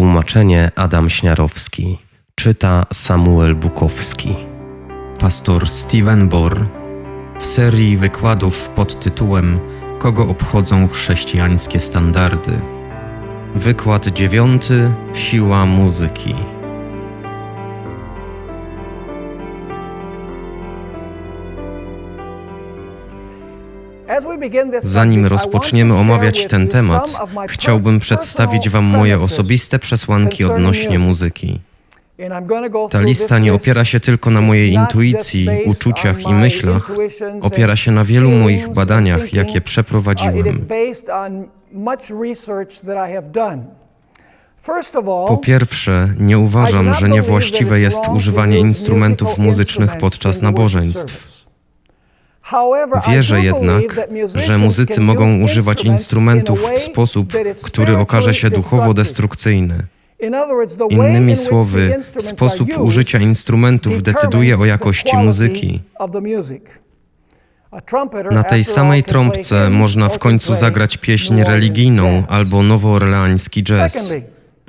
Tłumaczenie Adam Śniarowski. Czyta Samuel Bukowski. Pastor Steven Bor w serii wykładów pod tytułem Kogo obchodzą chrześcijańskie standardy? Wykład dziewiąty. Siła muzyki. Zanim rozpoczniemy omawiać ten temat, chciałbym przedstawić Wam moje osobiste przesłanki odnośnie muzyki. Ta lista nie opiera się tylko na mojej intuicji, uczuciach i myślach, opiera się na wielu moich badaniach, jakie przeprowadziłem. Po pierwsze, nie uważam, że niewłaściwe jest używanie instrumentów muzycznych podczas nabożeństw. Wierzę jednak, że muzycy mogą używać instrumentów w sposób, który okaże się duchowo destrukcyjny. Innymi słowy, sposób użycia instrumentów decyduje o jakości muzyki. Na tej samej trąbce można w końcu zagrać pieśń religijną albo nowoorleański jazz.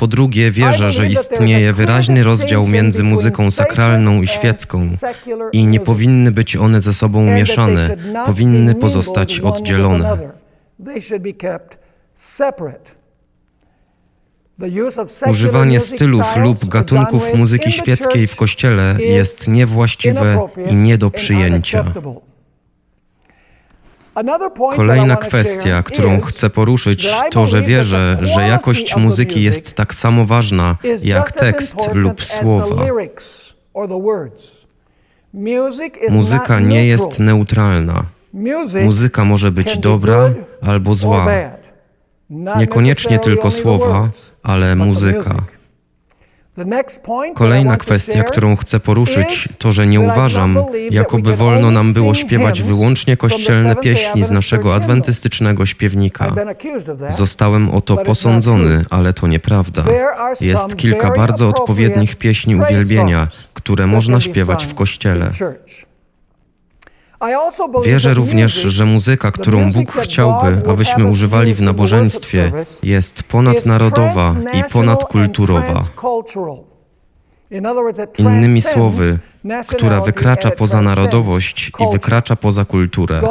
Po drugie, wierzę, że istnieje wyraźny rozdział między muzyką sakralną i świecką. i nie powinny być one ze sobą mieszane, powinny pozostać oddzielone. Używanie stylów lub gatunków muzyki świeckiej w kościele jest niewłaściwe i nie do przyjęcia. Kolejna kwestia, którą chcę poruszyć, to, że wierzę, że jakość muzyki jest tak samo ważna jak tekst lub słowa. Muzyka nie jest neutralna. Muzyka może być dobra albo zła. Niekoniecznie tylko słowa, ale muzyka. Kolejna kwestia, którą chcę poruszyć, to, że nie uważam, jakoby wolno nam było śpiewać wyłącznie kościelne pieśni z naszego adwentystycznego śpiewnika. Zostałem o to posądzony, ale to nieprawda. Jest kilka bardzo odpowiednich pieśni uwielbienia, które można śpiewać w kościele. Wierzę również, że muzyka, którą Bóg chciałby, abyśmy używali w nabożeństwie, jest ponadnarodowa i ponadkulturowa. Innymi słowy, która wykracza poza narodowość i wykracza poza kulturę.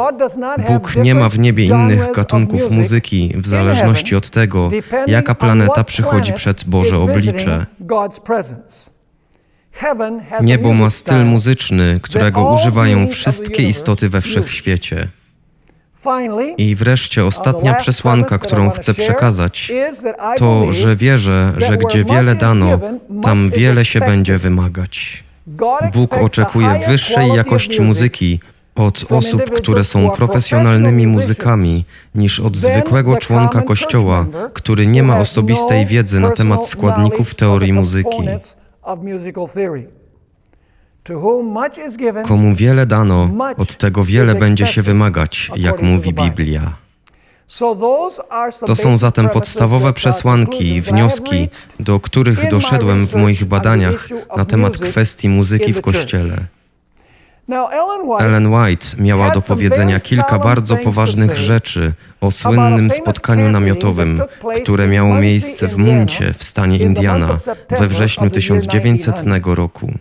Bóg nie ma w niebie innych gatunków muzyki w zależności od tego, jaka planeta przychodzi przed Boże oblicze. Niebo ma styl muzyczny, którego używają wszystkie istoty we wszechświecie. I wreszcie ostatnia przesłanka, którą chcę przekazać, to, że wierzę, że gdzie wiele dano, tam wiele się będzie wymagać. Bóg oczekuje wyższej jakości muzyki od osób, które są profesjonalnymi muzykami, niż od zwykłego członka kościoła, który nie ma osobistej wiedzy na temat składników teorii muzyki. Komu wiele dano, od tego wiele będzie się wymagać, jak mówi Biblia. To są zatem podstawowe przesłanki i wnioski, do których doszedłem w moich badaniach na temat kwestii muzyki w kościele. Ellen White miała do powiedzenia kilka bardzo poważnych rzeczy o słynnym spotkaniu namiotowym, które miało miejsce w Muncie w stanie Indiana we wrześniu 1900 roku.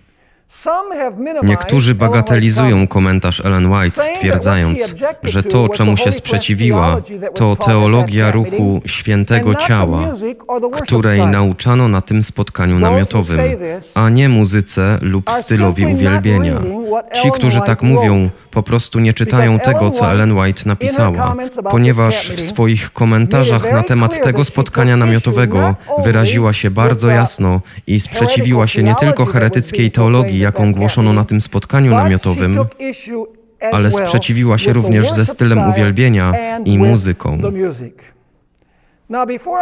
Niektórzy bagatelizują komentarz Ellen White, stwierdzając, że to, czemu się sprzeciwiła, to teologia ruchu świętego ciała, której nauczano na tym spotkaniu namiotowym, a nie muzyce lub stylowi uwielbienia. Ci, którzy tak mówią, po prostu nie czytają tego, co Ellen White napisała, ponieważ w swoich komentarzach na temat tego spotkania namiotowego wyraziła się bardzo jasno i sprzeciwiła się nie tylko heretyckiej teologii, jaką głoszono na tym spotkaniu namiotowym, ale sprzeciwiła się również ze stylem uwielbienia i muzyką.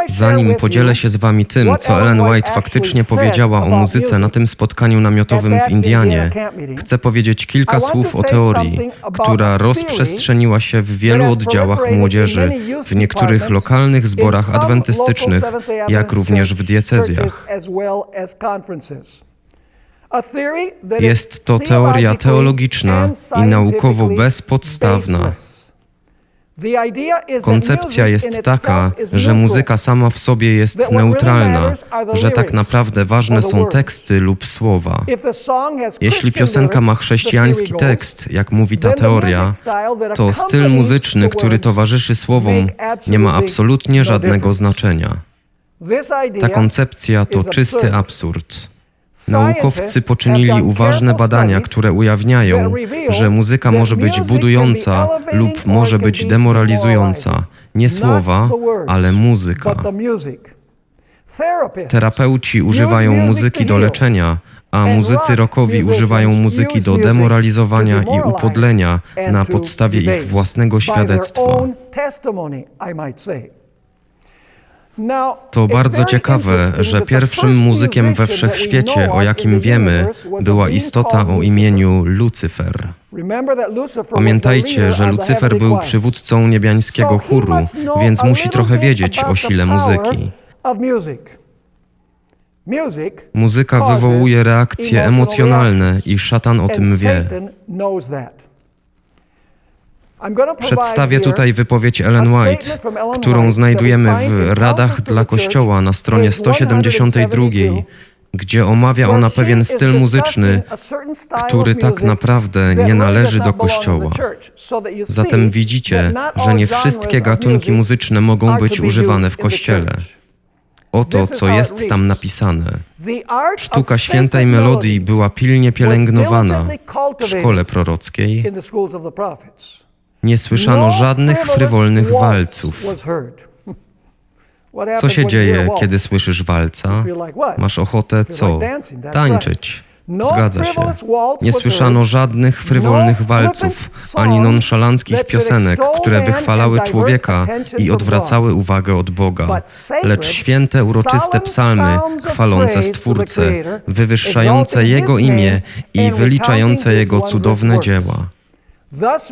Zanim podzielę się z Wami tym, co Ellen White faktycznie powiedziała o muzyce na tym spotkaniu namiotowym w Indianie, chcę powiedzieć kilka słów o teorii, która rozprzestrzeniła się w wielu oddziałach młodzieży, w niektórych lokalnych zborach adwentystycznych, jak również w diecezjach. Jest to teoria teologiczna i naukowo bezpodstawna. Koncepcja jest taka, że muzyka sama w sobie jest neutralna, że tak naprawdę ważne są teksty lub słowa. Jeśli piosenka ma chrześcijański tekst, jak mówi ta teoria, to styl muzyczny, który towarzyszy słowom, nie ma absolutnie żadnego znaczenia. Ta koncepcja to czysty absurd. Naukowcy poczynili uważne badania, które ujawniają, że muzyka może być budująca lub może być demoralizująca. Nie słowa, ale muzyka. Terapeuci używają muzyki do leczenia, a muzycy rockowi używają muzyki do demoralizowania i upodlenia na podstawie ich własnego świadectwa. To bardzo ciekawe, że pierwszym muzykiem we wszechświecie, o jakim wiemy, była istota o imieniu Lucyfer. Pamiętajcie, że Lucyfer był przywódcą niebiańskiego chóru, więc musi trochę wiedzieć o sile muzyki. Muzyka wywołuje reakcje emocjonalne i szatan o tym wie. Przedstawię tutaj wypowiedź Ellen White, którą znajdujemy w Radach dla Kościoła na stronie 172, gdzie omawia ona pewien styl muzyczny, który tak naprawdę nie należy do Kościoła. Zatem widzicie, że nie wszystkie gatunki muzyczne mogą być używane w Kościele. Oto, co jest tam napisane. Sztuka świętej melodii była pilnie pielęgnowana w szkole prorockiej. Nie słyszano żadnych frywolnych walców. Co się dzieje, kiedy słyszysz walca? Masz ochotę co? Tańczyć. Zgadza się. Nie słyszano żadnych frywolnych walców, ani nonszalanckich piosenek, które wychwalały człowieka i odwracały uwagę od Boga, lecz święte, uroczyste psalmy chwalące Stwórcę, wywyższające Jego imię i wyliczające Jego cudowne dzieła.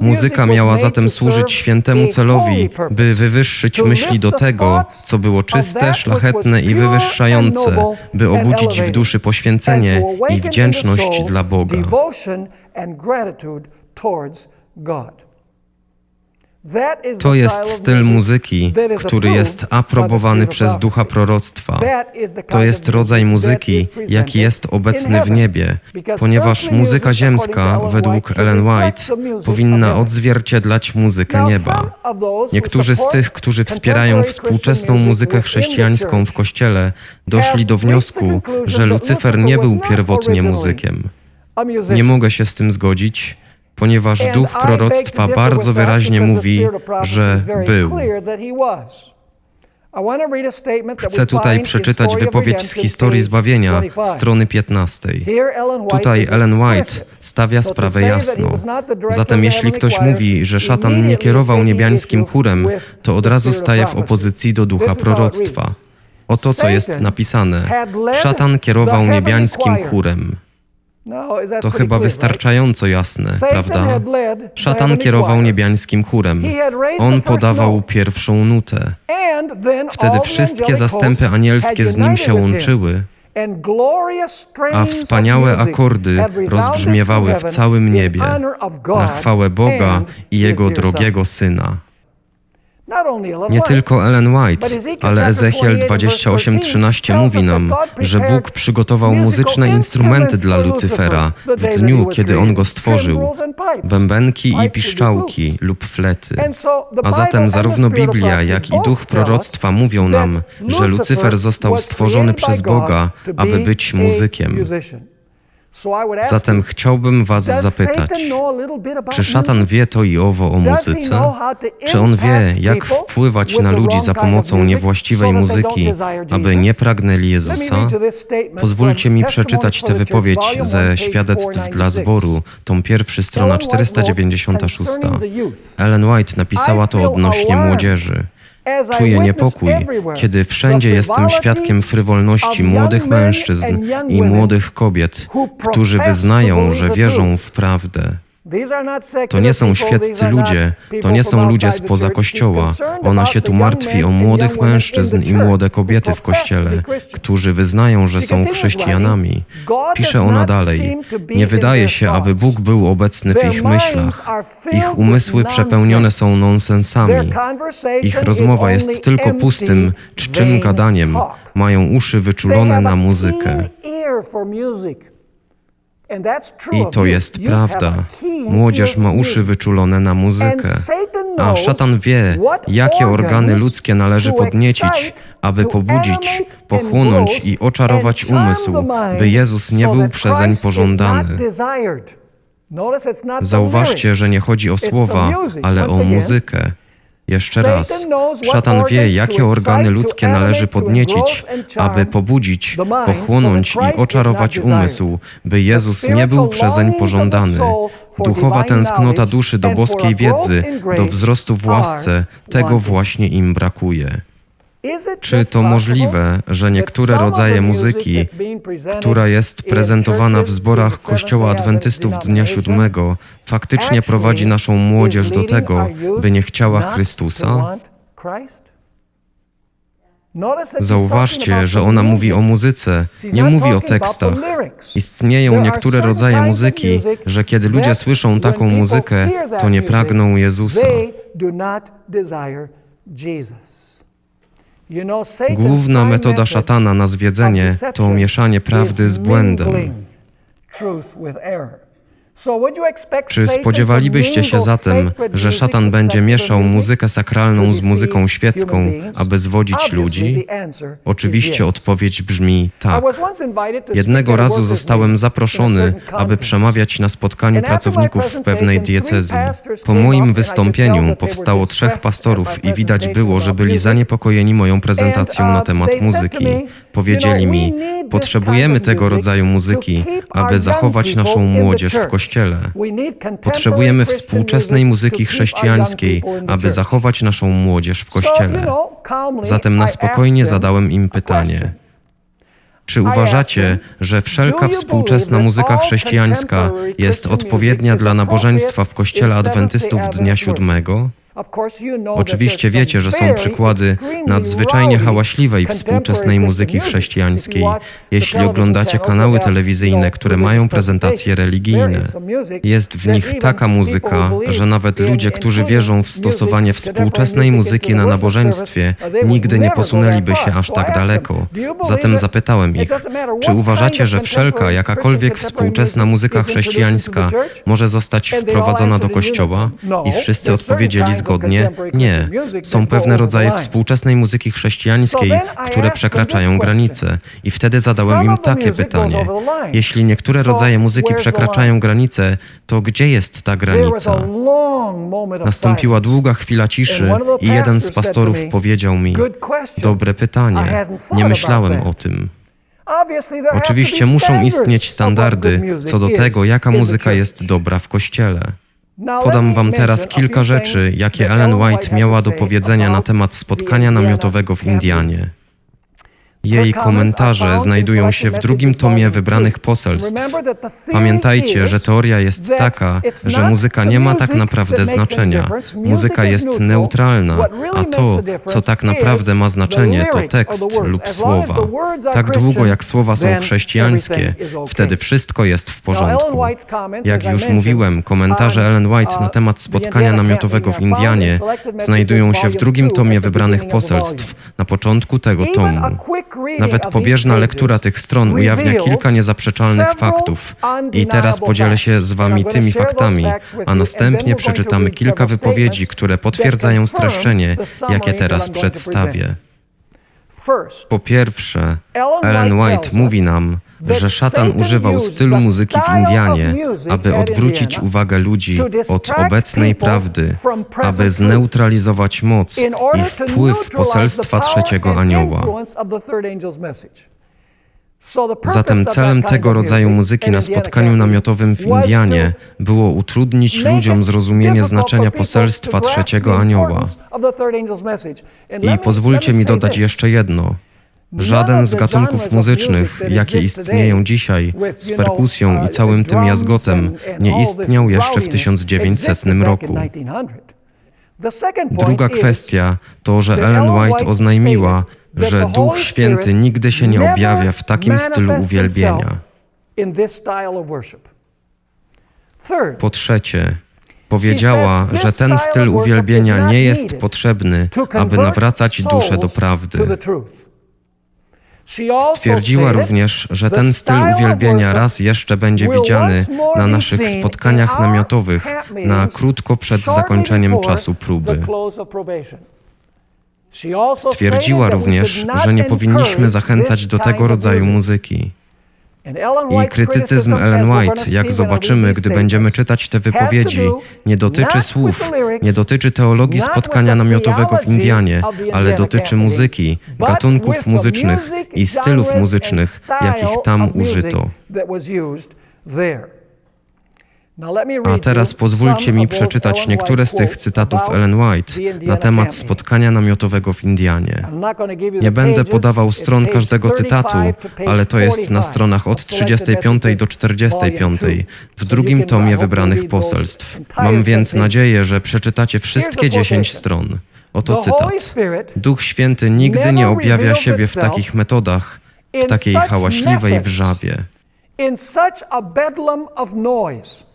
Muzyka miała zatem służyć świętemu celowi, by wywyższyć myśli do tego, co było czyste, szlachetne i wywyższające, by obudzić w duszy poświęcenie i wdzięczność dla Boga. To jest styl muzyki, który jest aprobowany przez ducha proroctwa. To jest rodzaj muzyki, jaki jest obecny w niebie, ponieważ muzyka ziemska, według Ellen White, powinna odzwierciedlać muzykę nieba. Niektórzy z tych, którzy wspierają współczesną muzykę chrześcijańską w kościele, doszli do wniosku, że Lucyfer nie był pierwotnie muzykiem. Nie mogę się z tym zgodzić ponieważ duch proroctwa bardzo wyraźnie mówi, że był. Chcę tutaj przeczytać wypowiedź z historii zbawienia, strony 15. Tutaj Ellen White stawia sprawę jasno. Zatem jeśli ktoś mówi, że szatan nie kierował niebiańskim chórem, to od razu staje w opozycji do ducha proroctwa. Oto co jest napisane. Szatan kierował niebiańskim chórem. No, to chyba wystarczająco jasne, prawda? Szatan kierował niebiańskim chórem. On podawał pierwszą nutę. Wtedy wszystkie zastępy anielskie z nim się łączyły, a wspaniałe akordy rozbrzmiewały w całym niebie na chwałę Boga i Jego drogiego Syna. Nie tylko Ellen White, ale Ezechiel 28:13 mówi nam, że Bóg przygotował muzyczne instrumenty dla Lucyfera w dniu, kiedy on go stworzył. bębenki i piszczałki lub flety. A zatem zarówno Biblia, jak i duch proroctwa mówią nam, że Lucyfer został stworzony przez Boga, aby być muzykiem. Zatem chciałbym Was zapytać, czy szatan wie to i owo o muzyce? Czy on wie, jak wpływać na ludzi za pomocą niewłaściwej muzyki, aby nie pragnęli Jezusa? Pozwólcie mi przeczytać tę wypowiedź ze świadectw dla zboru, tą pierwszy strona 496. Ellen White napisała to odnośnie młodzieży. Czuję niepokój, kiedy wszędzie jestem świadkiem frywolności młodych mężczyzn i młodych kobiet, którzy wyznają, że wierzą w prawdę. To nie są świeccy ludzie, to nie są ludzie spoza kościoła. Ona się tu martwi o młodych mężczyzn i młode kobiety w kościele, którzy wyznają, że są chrześcijanami. Pisze ona dalej: Nie wydaje się, aby Bóg był obecny w ich myślach. Ich umysły przepełnione są nonsensami. Ich rozmowa jest tylko pustym, czczym gadaniem. Mają uszy wyczulone na muzykę. I to jest prawda. Młodzież ma uszy wyczulone na muzykę. A szatan wie, jakie organy ludzkie należy podniecić, aby pobudzić, pochłonąć i oczarować umysł, by Jezus nie był przezeń pożądany. Zauważcie, że nie chodzi o słowa, ale o muzykę. Jeszcze raz, szatan wie, jakie organy ludzkie należy podniecić, aby pobudzić, pochłonąć i oczarować umysł, by Jezus nie był przezeń pożądany. Duchowa tęsknota duszy do boskiej wiedzy, do wzrostu w łasce, tego właśnie im brakuje. Czy to możliwe, że niektóre rodzaje muzyki, która jest prezentowana w zborach Kościoła Adwentystów Dnia Siódmego, faktycznie prowadzi naszą młodzież do tego, by nie chciała Chrystusa? Zauważcie, że ona mówi o muzyce, nie mówi o tekstach. Istnieją niektóre rodzaje muzyki, że kiedy ludzie słyszą taką muzykę, to nie pragną Jezusa. Główna metoda szatana na zwiedzenie to mieszanie prawdy z błędem. Czy spodziewalibyście się zatem, że szatan będzie mieszał muzykę sakralną z muzyką świecką, aby zwodzić ludzi? Oczywiście odpowiedź brzmi tak. Jednego razu zostałem zaproszony, aby przemawiać na spotkaniu pracowników w pewnej diecezji. Po moim wystąpieniu powstało trzech pastorów i widać było, że byli zaniepokojeni moją prezentacją na temat muzyki. Powiedzieli mi, potrzebujemy tego rodzaju muzyki, aby zachować naszą młodzież w kościele Kościele. Potrzebujemy współczesnej muzyki chrześcijańskiej, aby zachować naszą młodzież w Kościele. Zatem na spokojnie zadałem im pytanie. Czy uważacie, że wszelka współczesna muzyka chrześcijańska jest odpowiednia dla nabożeństwa w Kościele Adwentystów Dnia Siódmego? Oczywiście wiecie, że są przykłady nadzwyczajnie hałaśliwej współczesnej muzyki chrześcijańskiej, jeśli oglądacie kanały telewizyjne, które mają prezentacje religijne. Jest w nich taka muzyka, że nawet ludzie, którzy wierzą w stosowanie współczesnej muzyki na nabożeństwie, nigdy nie posunęliby się aż tak daleko. Zatem zapytałem ich, czy uważacie, że wszelka, jakakolwiek współczesna muzyka chrześcijańska może zostać wprowadzona do kościoła? I wszyscy odpowiedzieli zgodnie zgodnie? Nie. Są pewne rodzaje współczesnej muzyki chrześcijańskiej, które przekraczają granice. I wtedy zadałem im takie pytanie. Jeśli niektóre rodzaje muzyki przekraczają granice, to gdzie jest ta granica? Nastąpiła długa chwila ciszy i jeden z pastorów powiedział mi: Dobre pytanie. Nie myślałem o tym. Oczywiście muszą istnieć standardy co do tego, jaka muzyka jest dobra w kościele. Podam Wam teraz kilka rzeczy, jakie Ellen White miała do powiedzenia na temat spotkania namiotowego w Indianie. Jej komentarze znajdują się w drugim tomie wybranych poselstw. Pamiętajcie, że teoria jest taka, że muzyka nie ma tak naprawdę znaczenia. Muzyka jest neutralna, a to, co tak naprawdę ma znaczenie, to tekst lub słowa. Tak długo jak słowa są chrześcijańskie, wtedy wszystko jest w porządku. Jak już mówiłem, komentarze Ellen White na temat spotkania namiotowego w Indianie znajdują się w drugim tomie wybranych poselstw, na początku tego tomu. Nawet pobieżna lektura tych stron ujawnia kilka niezaprzeczalnych faktów. I teraz podzielę się z Wami tymi faktami, a następnie przeczytamy kilka wypowiedzi, które potwierdzają streszczenie, jakie teraz przedstawię. Po pierwsze, Ellen White mówi nam, że szatan używał stylu muzyki w Indianie, aby odwrócić uwagę ludzi od obecnej prawdy, aby zneutralizować moc i wpływ poselstwa trzeciego anioła. Zatem celem tego rodzaju muzyki na spotkaniu namiotowym w Indianie było utrudnić ludziom zrozumienie znaczenia poselstwa trzeciego anioła. I pozwólcie mi dodać jeszcze jedno. Żaden z gatunków muzycznych, jakie istnieją dzisiaj, z perkusją i całym tym jazgotem, nie istniał jeszcze w 1900 roku. Druga kwestia to, że Ellen White oznajmiła, że Duch Święty nigdy się nie objawia w takim stylu uwielbienia. Po trzecie, powiedziała, że ten styl uwielbienia nie jest potrzebny, aby nawracać duszę do prawdy. Stwierdziła również, że ten styl uwielbienia raz jeszcze będzie widziany na naszych spotkaniach namiotowych na krótko przed zakończeniem czasu próby. Stwierdziła również, że nie powinniśmy zachęcać do tego rodzaju muzyki. I krytycyzm Ellen White, jak zobaczymy, gdy będziemy czytać te wypowiedzi, nie dotyczy słów, nie dotyczy teologii spotkania namiotowego w Indianie, ale dotyczy muzyki, gatunków muzycznych i stylów muzycznych, jakich tam użyto. A teraz pozwólcie mi przeczytać niektóre z tych cytatów Ellen White na temat spotkania namiotowego w Indianie. Nie będę podawał stron każdego cytatu, ale to jest na stronach od 35 do 45 w drugim tomie wybranych poselstw. Mam więc nadzieję, że przeczytacie wszystkie 10 stron. Oto cytat. Duch Święty nigdy nie objawia siebie w takich metodach, w takiej hałaśliwej wrzawie. In such a bedlam of noise.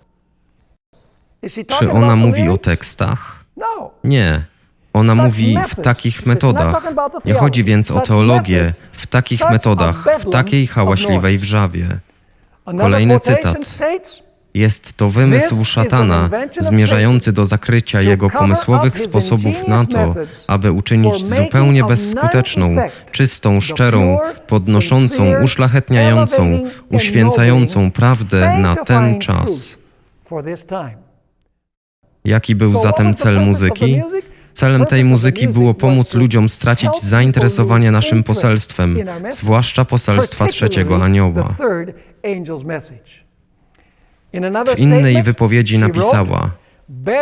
Czy ona mówi o tekstach? No. Nie. Ona mówi w takich metodach. Nie chodzi więc o teologię, w takich metodach, w takiej hałaśliwej wrzawie. Kolejny cytat. Jest to wymysł szatana, zmierzający do zakrycia jego pomysłowych sposobów na to, aby uczynić zupełnie bezskuteczną, czystą, szczerą, podnoszącą, uszlachetniającą, uświęcającą prawdę na ten czas. Jaki był zatem cel muzyki? Celem tej muzyki było pomóc ludziom stracić zainteresowanie naszym poselstwem, zwłaszcza poselstwa trzeciego anioła. W innej wypowiedzi napisała: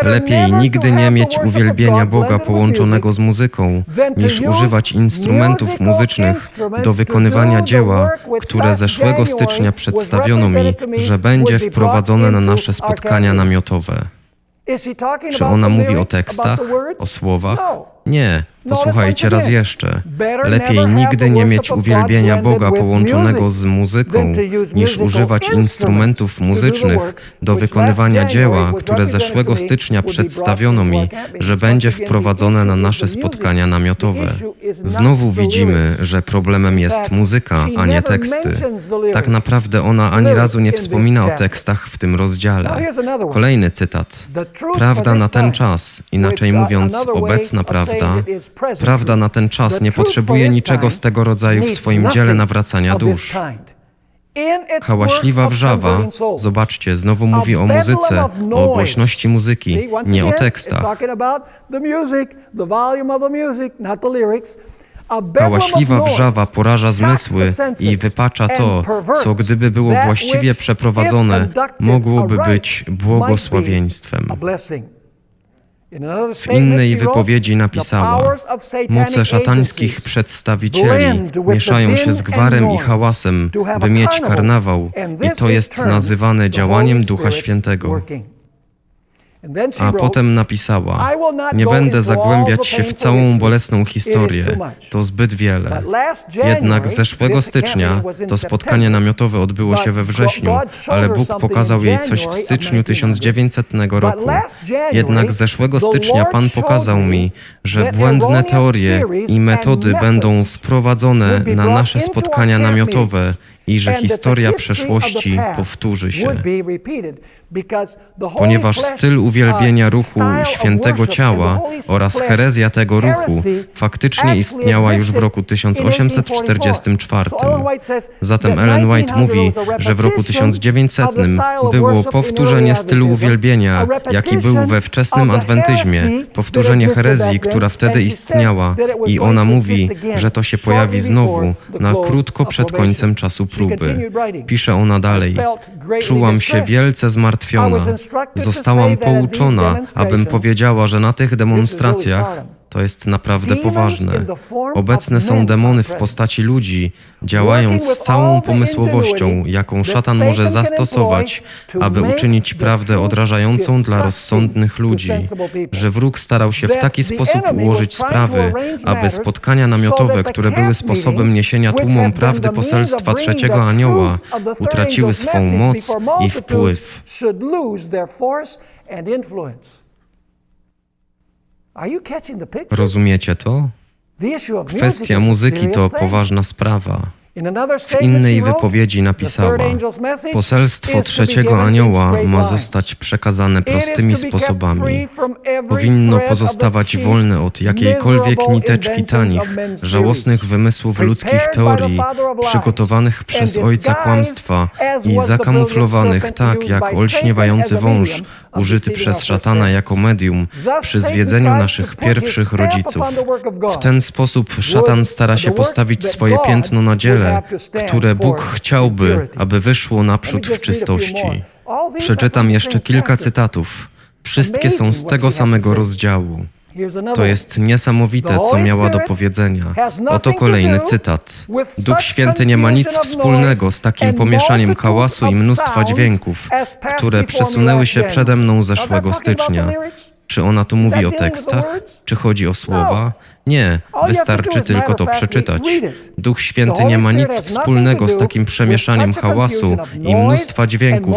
Lepiej nigdy nie mieć uwielbienia Boga połączonego z muzyką, niż używać instrumentów muzycznych do wykonywania dzieła, które zeszłego stycznia przedstawiono mi, że będzie wprowadzone na nasze spotkania namiotowe. Czy ona mówi o tekstach, o słowach? Nie. Posłuchajcie raz jeszcze. Lepiej nigdy nie mieć uwielbienia Boga połączonego z muzyką, niż używać instrumentów muzycznych do wykonywania dzieła, które zeszłego stycznia przedstawiono mi, że będzie wprowadzone na nasze spotkania namiotowe. Znowu widzimy, że problemem jest muzyka, a nie teksty. Tak naprawdę ona ani razu nie wspomina o tekstach w tym rozdziale. Kolejny cytat. Prawda na ten czas, inaczej mówiąc, obecna prawda, Prawda na ten czas nie potrzebuje niczego z tego rodzaju w swoim dziele nawracania dusz. Hałaśliwa wrzawa, zobaczcie, znowu mówi o muzyce, o głośności muzyki, nie o tekstach. Hałaśliwa wrzawa poraża zmysły i wypacza to, co gdyby było właściwie przeprowadzone, mogłoby być błogosławieństwem. W innej wypowiedzi napisała: Moce szatańskich przedstawicieli mieszają się z gwarem i hałasem, by mieć karnawał, i to jest nazywane działaniem Ducha Świętego. A potem napisała: Nie będę zagłębiać się w całą bolesną historię, to zbyt wiele. Jednak zeszłego stycznia to spotkanie namiotowe odbyło się we wrześniu, ale Bóg pokazał jej coś w styczniu 1900 roku. Jednak zeszłego stycznia Pan pokazał mi, że błędne teorie i metody będą wprowadzone na nasze spotkania namiotowe i że historia przeszłości powtórzy się. Ponieważ styl uwielbienia uh, ruchu świętego ciała oraz herezja tego ruchu faktycznie istniała już w roku 1844. Zatem Ellen White mówi, że w roku 1900 było powtórzenie stylu uwielbienia, jaki był we wczesnym adwentyzmie, powtórzenie herezji, która wtedy istniała i ona mówi, że to się pojawi znowu na krótko przed końcem czasu próby. Pisze ona dalej. Czułam się wielce zmartwiona. Zostałam pouczona, abym powiedziała, że na tych demonstracjach To jest naprawdę poważne. Obecne są demony w postaci ludzi, działając z całą pomysłowością, jaką szatan może zastosować, aby uczynić prawdę odrażającą dla rozsądnych ludzi, że wróg starał się w taki sposób ułożyć sprawy, aby spotkania namiotowe, które były sposobem niesienia tłumom prawdy poselstwa trzeciego anioła, utraciły swą moc i wpływ. Rozumiecie to? Kwestia muzyki to poważna sprawa. W innej wypowiedzi napisała: Poselstwo trzeciego anioła ma zostać przekazane prostymi sposobami. Powinno pozostawać wolne od jakiejkolwiek niteczki tanich, żałosnych wymysłów ludzkich teorii, przygotowanych przez ojca kłamstwa i zakamuflowanych tak jak olśniewający wąż użyty przez szatana jako medium przy zwiedzeniu naszych pierwszych rodziców. W ten sposób szatan stara się postawić swoje piętno na dziele, które Bóg chciałby, aby wyszło naprzód w czystości. Przeczytam jeszcze kilka cytatów. Wszystkie są z tego samego rozdziału. To jest niesamowite, co miała do powiedzenia. Oto kolejny cytat. Duch Święty nie ma nic wspólnego z takim pomieszaniem hałasu i mnóstwa dźwięków, które przesunęły się przede mną zeszłego stycznia. Czy ona tu mówi o tekstach? Czy chodzi o słowa? Nie, wystarczy tylko to przeczytać. Duch Święty nie ma nic wspólnego z takim przemieszaniem hałasu i mnóstwa dźwięków,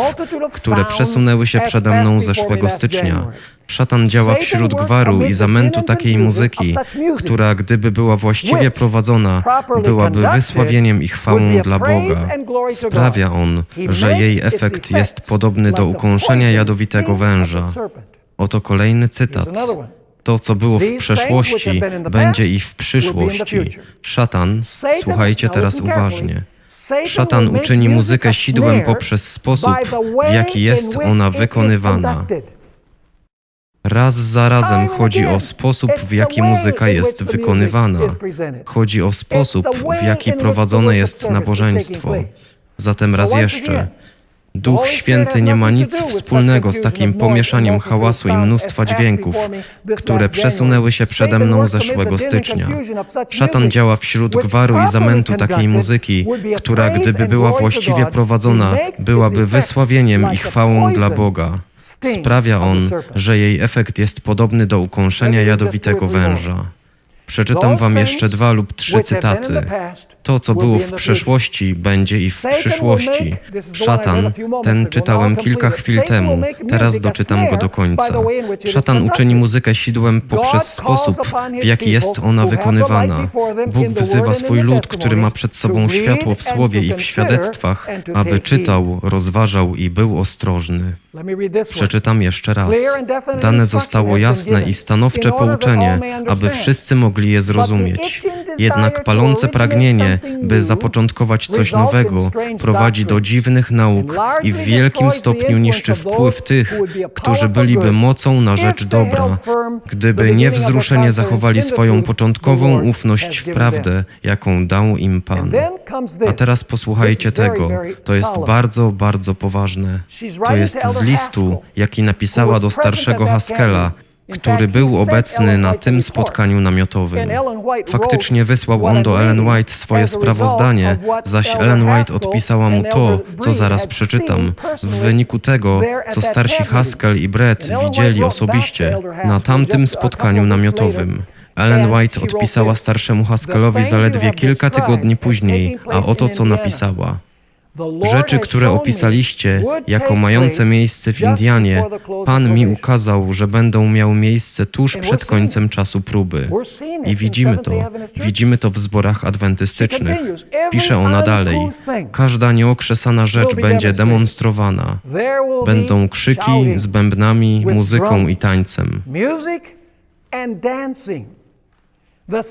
które przesunęły się przede mną zeszłego stycznia. Szatan działa wśród gwaru i zamętu takiej muzyki, która gdyby była właściwie prowadzona, byłaby wysławieniem i chwałą dla Boga. Sprawia on, że jej efekt jest podobny do ukąszenia jadowitego węża. Oto kolejny cytat. To, co było w przeszłości, będzie i w przyszłości. Szatan, słuchajcie teraz uważnie. Szatan uczyni muzykę sidłem poprzez sposób, w jaki jest ona wykonywana. Raz za razem chodzi o sposób, w jaki muzyka jest wykonywana. Chodzi o sposób, w jaki prowadzone jest nabożeństwo. Zatem raz jeszcze. Duch Święty nie ma nic wspólnego z takim pomieszaniem hałasu i mnóstwa dźwięków, które przesunęły się przede mną zeszłego stycznia. Szatan działa wśród gwaru i zamętu takiej muzyki, która gdyby była właściwie prowadzona, byłaby wysławieniem i chwałą dla Boga. Sprawia on, że jej efekt jest podobny do ukąszenia jadowitego węża. Przeczytam wam jeszcze dwa lub trzy cytaty. To, co było w przeszłości, będzie i w przyszłości. Szatan, ten czytałem kilka chwil temu, teraz doczytam go do końca. Szatan uczyni muzykę sidłem poprzez sposób, w jaki jest ona wykonywana. Bóg wzywa swój lud, który ma przed sobą światło w słowie i w świadectwach, aby czytał, rozważał i był ostrożny. Przeczytam jeszcze raz. Dane zostało jasne i stanowcze pouczenie, aby wszyscy mogli je zrozumieć. Jednak palące pragnienie, by zapoczątkować coś nowego, prowadzi do dziwnych nauk i w wielkim stopniu niszczy wpływ tych, którzy byliby mocą na rzecz dobra, gdyby niewzruszenie zachowali swoją początkową ufność w prawdę, jaką dał im Pan. A teraz posłuchajcie tego. To jest bardzo, bardzo poważne. To jest z listu, jaki napisała do starszego Haskella, który był obecny na tym spotkaniu namiotowym. Faktycznie wysłał on do Ellen White swoje sprawozdanie, zaś Ellen White odpisała mu to, co zaraz przeczytam, w wyniku tego, co starsi Haskell i Brett widzieli osobiście na tamtym spotkaniu namiotowym. Ellen White odpisała starszemu Haskellowi zaledwie kilka tygodni później, a oto co napisała. Rzeczy, które opisaliście jako mające miejsce w Indianie, Pan mi ukazał, że będą miały miejsce tuż przed końcem czasu próby. I widzimy to. Widzimy to w zborach adwentystycznych. Pisze ona dalej. Każda nieokrzesana rzecz będzie demonstrowana. Będą krzyki z bębnami, muzyką i tańcem.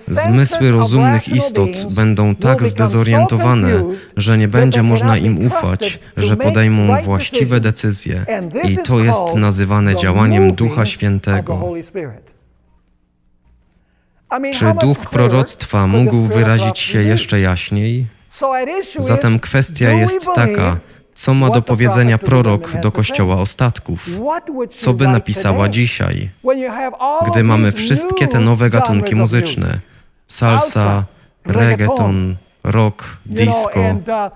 Zmysły rozumnych istot będą tak zdezorientowane, że nie będzie można im ufać, że podejmą właściwe decyzje. I to jest nazywane działaniem Ducha Świętego. Czy duch proroctwa mógł wyrazić się jeszcze jaśniej? Zatem kwestia jest taka, Co ma do powiedzenia prorok do kościoła ostatków? Co by napisała dzisiaj, gdy mamy wszystkie te nowe gatunki muzyczne? Salsa, reggaeton, rock, disco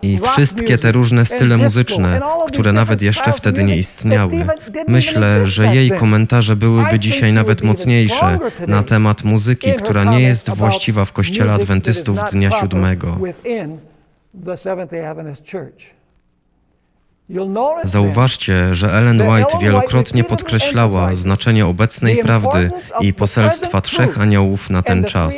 i wszystkie te różne style muzyczne, które nawet jeszcze wtedy nie istniały. Myślę, że jej komentarze byłyby dzisiaj nawet mocniejsze na temat muzyki, która nie jest właściwa w kościele adwentystów dnia siódmego. Zauważcie, że Ellen White wielokrotnie podkreślała znaczenie obecnej prawdy i poselstwa trzech aniołów na ten czas.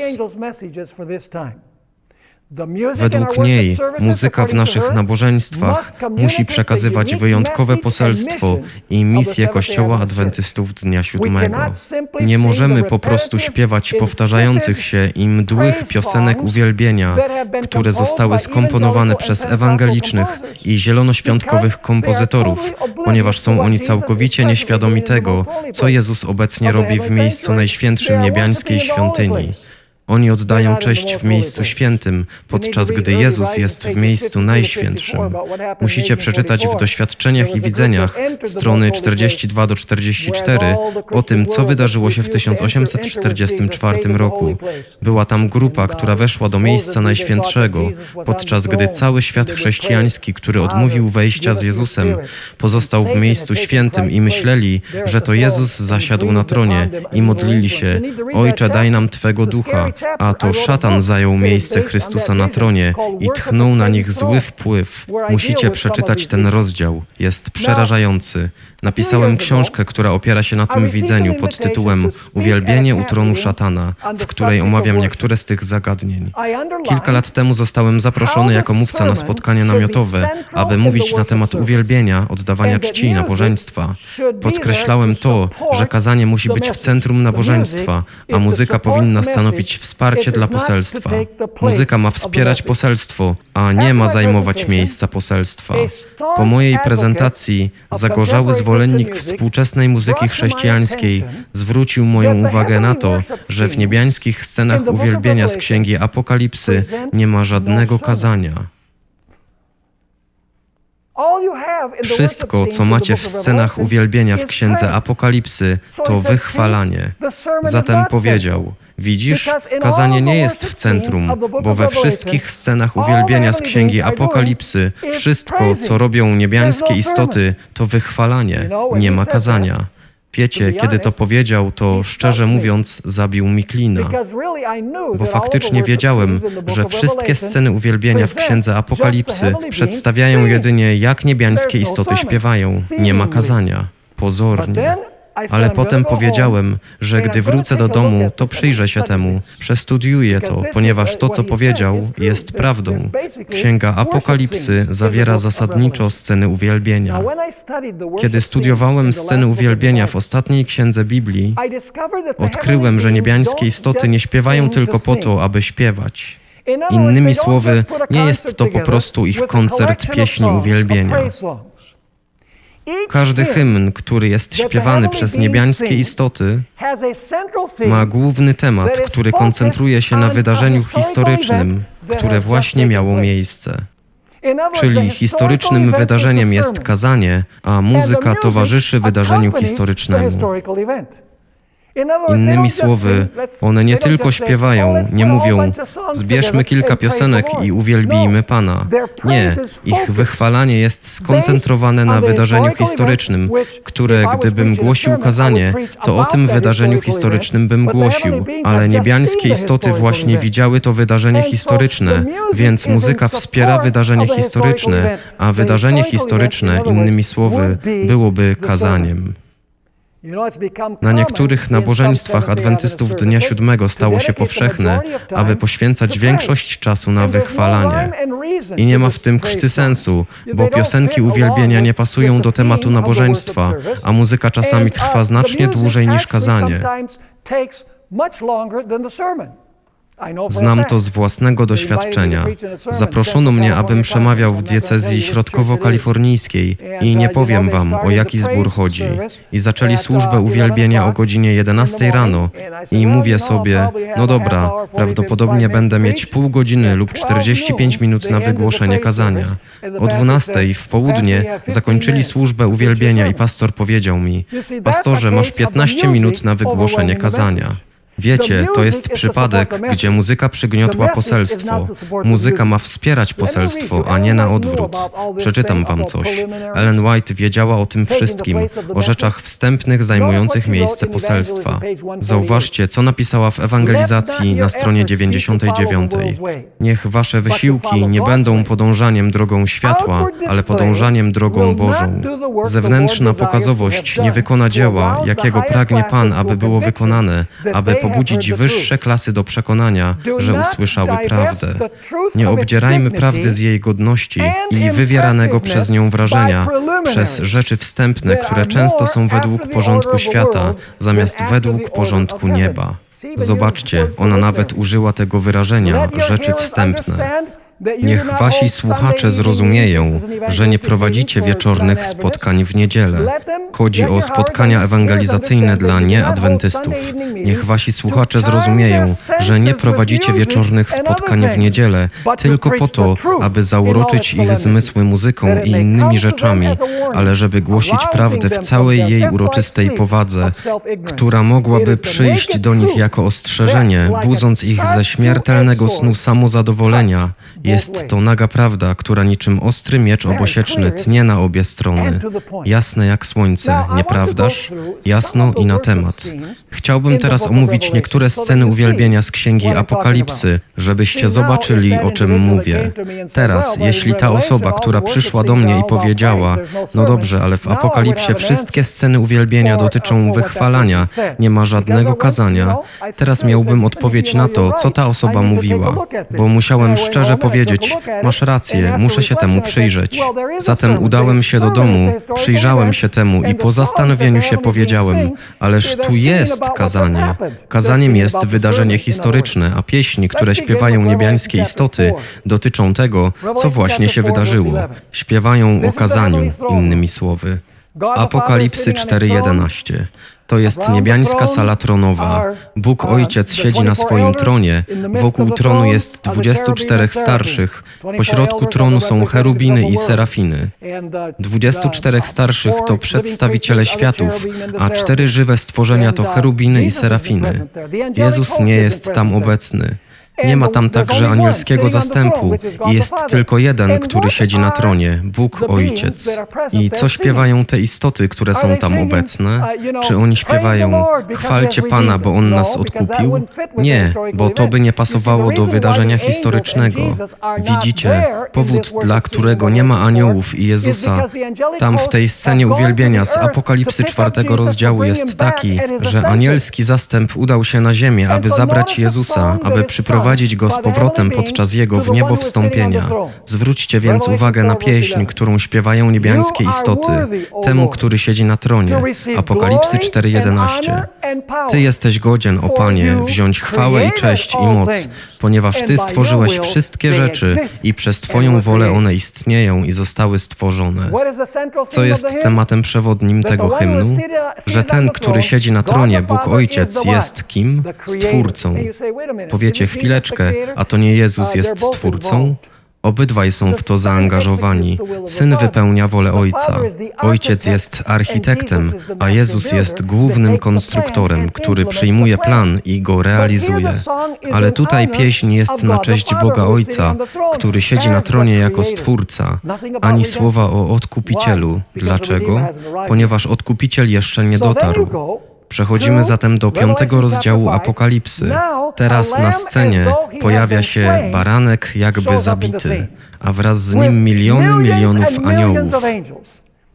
Według niej muzyka w naszych nabożeństwach musi przekazywać wyjątkowe poselstwo i misję Kościoła Adwentystów Dnia Siódmego. Nie możemy po prostu śpiewać powtarzających się i mdłych piosenek uwielbienia, które zostały skomponowane przez ewangelicznych i zielonoświątkowych kompozytorów, ponieważ są oni całkowicie nieświadomi tego, co Jezus obecnie robi w miejscu najświętszym niebiańskiej świątyni. Oni oddają cześć w miejscu świętym, podczas gdy Jezus jest w miejscu najświętszym. Musicie przeczytać w doświadczeniach i widzeniach strony 42 do 44 o tym, co wydarzyło się w 1844 roku. Była tam grupa, która weszła do miejsca najświętszego, podczas gdy cały świat chrześcijański, który odmówił wejścia z Jezusem, pozostał w miejscu świętym i myśleli, że to Jezus zasiadł na tronie i modlili się: Ojcze, daj nam Twego ducha a to szatan zajął miejsce Chrystusa na tronie i tchnął na nich zły wpływ. Musicie przeczytać ten rozdział. Jest przerażający. Napisałem książkę, która opiera się na tym widzeniu pod tytułem Uwielbienie u tronu szatana, w której omawiam niektóre z tych zagadnień. Kilka lat temu zostałem zaproszony jako mówca na spotkanie namiotowe, aby mówić na temat uwielbienia, oddawania czci nabożeństwa. Podkreślałem to, że kazanie musi być w centrum nabożeństwa, a muzyka powinna stanowić wsparcie dla poselstwa. Muzyka ma wspierać poselstwo, a nie ma zajmować miejsca poselstwa. Po mojej prezentacji zagorzały zwolennik współczesnej muzyki chrześcijańskiej zwrócił moją uwagę na to, że w niebiańskich scenach uwielbienia z Księgi Apokalipsy nie ma żadnego kazania. Wszystko, co macie w scenach uwielbienia w Księdze Apokalipsy, to wychwalanie. Zatem powiedział, Widzisz, kazanie nie jest w centrum, bo we wszystkich scenach uwielbienia z Księgi Apokalipsy wszystko, co robią niebiańskie istoty, to wychwalanie, nie ma kazania. Wiecie, kiedy to powiedział, to szczerze mówiąc zabił mi klina, bo faktycznie wiedziałem, że wszystkie sceny uwielbienia w Księdze Apokalipsy przedstawiają jedynie, jak niebiańskie istoty śpiewają, nie ma kazania, pozornie. Ale potem powiedziałem, że gdy wrócę do domu, to przyjrzę się temu, przestudiuję to, ponieważ to, co powiedział, jest prawdą. Księga Apokalipsy zawiera zasadniczo sceny uwielbienia. Kiedy studiowałem sceny uwielbienia w ostatniej księdze Biblii, odkryłem, że niebiańskie istoty nie śpiewają tylko po to, aby śpiewać. Innymi słowy, nie jest to po prostu ich koncert pieśni uwielbienia. Każdy hymn, który jest śpiewany przez niebiańskie istoty, ma główny temat, który koncentruje się na wydarzeniu historycznym, które właśnie miało miejsce. Czyli historycznym wydarzeniem jest kazanie, a muzyka towarzyszy wydarzeniu historycznemu. Innymi słowy, one nie tylko śpiewają, nie mówią, zbierzmy kilka piosenek i uwielbijmy Pana. Nie, ich wychwalanie jest skoncentrowane na wydarzeniu historycznym, które gdybym głosił kazanie, to o tym wydarzeniu historycznym bym głosił, ale niebiańskie istoty właśnie widziały to wydarzenie historyczne, więc muzyka wspiera wydarzenie historyczne, a wydarzenie historyczne, innymi słowy, byłoby kazaniem. Na niektórych nabożeństwach adwentystów Dnia Siódmego stało się powszechne, aby poświęcać większość czasu na wychwalanie. I nie ma w tym krzty sensu, bo piosenki uwielbienia nie pasują do tematu nabożeństwa, a muzyka czasami trwa znacznie dłużej niż kazanie. Znam to z własnego doświadczenia. Zaproszono mnie, abym przemawiał w diecezji środkowo-kalifornijskiej i nie powiem wam, o jaki zbór chodzi. I zaczęli służbę uwielbienia o godzinie 11 rano. i mówię sobie, no dobra, prawdopodobnie będę mieć pół godziny lub 45 minut na wygłoszenie kazania. O 12 w południe zakończyli służbę uwielbienia i pastor powiedział mi, pastorze, masz 15 minut na wygłoszenie kazania. Wiecie, to jest przypadek, gdzie muzyka przygniotła poselstwo. Muzyka ma wspierać poselstwo, a nie na odwrót. Przeczytam wam coś. Ellen White wiedziała o tym wszystkim, o rzeczach wstępnych zajmujących miejsce poselstwa. Zauważcie, co napisała w ewangelizacji na stronie 99. Niech wasze wysiłki nie będą podążaniem drogą światła, ale podążaniem drogą Bożą. Zewnętrzna pokazowość nie wykona dzieła, jakiego pragnie Pan, aby było wykonane, aby pobudzić wyższe klasy do przekonania, że usłyszały prawdę. Nie obdzierajmy prawdy z jej godności i wywieranego przez nią wrażenia, przez rzeczy wstępne, które często są według porządku świata, zamiast według porządku nieba. Zobaczcie, ona nawet użyła tego wyrażenia, rzeczy wstępne. Niech wasi słuchacze zrozumieją, że nie prowadzicie wieczornych spotkań w niedzielę. Chodzi o spotkania ewangelizacyjne dla nieadwentystów. Niech wasi słuchacze zrozumieją, że nie prowadzicie wieczornych spotkań w niedzielę tylko po to, aby zauroczyć ich zmysły muzyką i innymi rzeczami, ale żeby głosić prawdę w całej jej uroczystej powadze, która mogłaby przyjść do nich jako ostrzeżenie, budząc ich ze śmiertelnego snu samozadowolenia jest to naga prawda, która niczym ostry miecz obosieczny tnie na obie strony. Jasne jak słońce, nieprawdaż? Jasno i na temat. Chciałbym teraz omówić niektóre sceny uwielbienia z Księgi Apokalipsy, żebyście zobaczyli, o czym mówię. Teraz, jeśli ta osoba, która przyszła do mnie i powiedziała, no dobrze, ale w Apokalipsie wszystkie sceny uwielbienia dotyczą wychwalania, nie ma żadnego kazania, teraz miałbym odpowiedź na to, co ta osoba mówiła, bo musiałem szczerze powiedzieć, powiedzieć: Masz rację, muszę się temu przyjrzeć. Zatem udałem się do domu, przyjrzałem się temu i po zastanowieniu się powiedziałem: Ależ tu jest kazanie. Kazaniem jest wydarzenie historyczne, a pieśni, które śpiewają niebiańskie istoty, dotyczą tego, co właśnie się wydarzyło. Śpiewają o kazaniu, innymi słowy. Apokalipsy 4:11. To jest niebiańska sala tronowa. Bóg Ojciec siedzi na swoim tronie. Wokół tronu jest 24 starszych. Pośrodku tronu są cherubiny i serafiny. 24 starszych to przedstawiciele światów, a cztery żywe stworzenia to cherubiny i serafiny. Jezus nie jest tam obecny. Nie ma tam także anielskiego zastępu. jest tylko jeden, który siedzi na tronie, Bóg Ojciec. I co śpiewają te istoty, które są tam obecne? Czy oni śpiewają, chwalcie Pana, bo On nas odkupił? Nie, bo to by nie pasowało do wydarzenia historycznego. Widzicie, powód, dla którego nie ma aniołów i Jezusa, tam w tej scenie uwielbienia z Apokalipsy czwartego rozdziału jest taki, że anielski zastęp udał się na ziemię, aby zabrać Jezusa, aby przyprowadzić wprowadzić go z powrotem podczas jego w niebo wstąpienia. Zwróćcie więc uwagę na pieśń, którą śpiewają niebiańskie istoty, temu, który siedzi na tronie. Apokalipsy 4:11. Ty jesteś godzien, o Panie, wziąć chwałę i cześć i moc, ponieważ Ty stworzyłeś wszystkie rzeczy i przez Twoją wolę one istnieją i zostały stworzone. Co jest tematem przewodnim tego hymnu? Że ten, który siedzi na tronie, Bóg Ojciec, jest kim? Stwórcą. Powiecie chwileczkę, a to nie Jezus jest Stwórcą? Obydwaj są w to zaangażowani. Syn wypełnia wolę Ojca. Ojciec jest architektem, a Jezus jest głównym konstruktorem, który przyjmuje plan i go realizuje. Ale tutaj pieśń jest na cześć Boga Ojca, który siedzi na tronie jako Stwórca, ani słowa o Odkupicielu. Dlaczego? Ponieważ Odkupiciel jeszcze nie dotarł. Przechodzimy zatem do piątego rozdziału Apokalipsy. Teraz na scenie pojawia się baranek jakby zabity, a wraz z nim miliony milionów aniołów.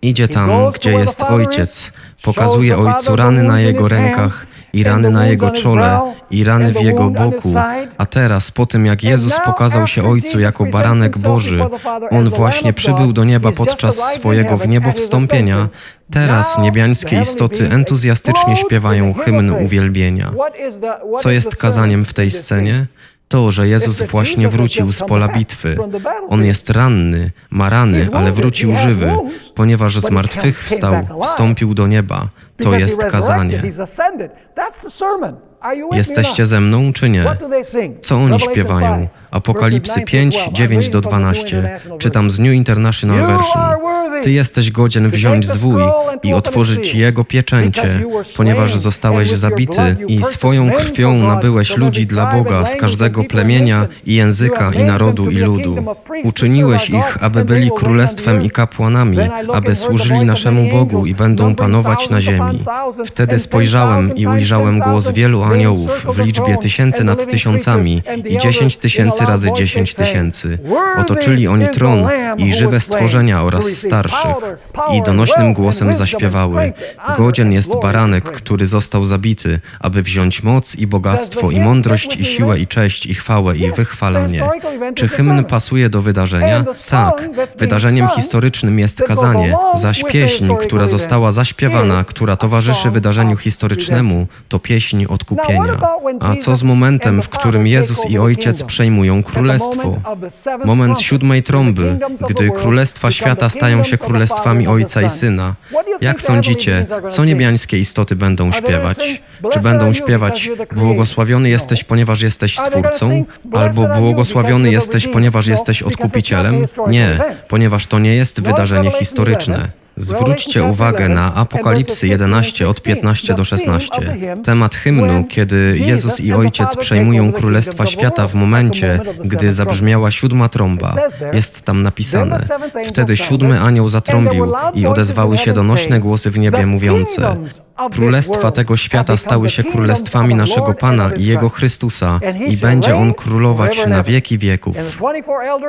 Idzie tam, gdzie jest ojciec, pokazuje ojcu rany na jego rękach i rany na jego czole i rany w jego boku. A teraz, po tym jak Jezus pokazał się Ojcu jako baranek Boży, On właśnie przybył do nieba podczas swojego w niebo wstąpienia. Teraz niebiańskie istoty entuzjastycznie śpiewają hymn uwielbienia. Co jest kazaniem w tej scenie? To, że Jezus właśnie wrócił z pola bitwy. On jest ranny, ma rany, ale wrócił żywy, ponieważ z martwych wstał, wstąpił do nieba. To jest kazanie. Jesteście ze mną, czy nie? Co oni śpiewają? Apokalipsy 5, 9 do 12. Czytam z New International Version. Ty jesteś godzien wziąć zwój i otworzyć jego pieczęcie, ponieważ zostałeś zabity i swoją krwią nabyłeś ludzi dla Boga z każdego plemienia i języka i narodu i ludu. Uczyniłeś ich, aby byli królestwem i kapłanami, aby służyli naszemu Bogu i będą panować na ziemi. Wtedy spojrzałem i ujrzałem głos wielu aniołów w liczbie tysięcy nad tysiącami i dziesięć tysięcy razy dziesięć tysięcy. Otoczyli oni tron i żywe stworzenia oraz starszych i donośnym głosem zaśpiewały Godzien jest baranek, który został zabity, aby wziąć moc i bogactwo i mądrość i siłę i cześć i chwałę i wychwalanie. Czy hymn pasuje do wydarzenia? Tak. Wydarzeniem historycznym jest kazanie, zaś pieśń, która została zaśpiewana, która towarzyszy wydarzeniu historycznemu, to pieśń odkupienia. A co z momentem, w którym Jezus i Ojciec przejmują królestwo? Moment siódmej trąby, gdy królestwa świata stają się królestwami Ojca i Syna. Jak sądzicie, co niebiańskie istoty będą śpiewać? Czy będą śpiewać Błogosławiony jesteś, ponieważ jesteś Stwórcą? Albo Błogosławiony jesteś, ponieważ jesteś Odkupicielem? Nie, ponieważ to nie jest wydarzenie historyczne. Zwróćcie uwagę na Apokalipsy 11 od 15 do 16. Temat hymnu, kiedy Jezus i Ojciec przejmują Królestwa Świata w momencie, gdy zabrzmiała siódma trąba. Jest tam napisane. Wtedy siódmy anioł zatrąbił i odezwały się donośne głosy w niebie mówiące Królestwa tego świata stały się królestwami naszego Pana i Jego Chrystusa i będzie On królować na wieki wieków.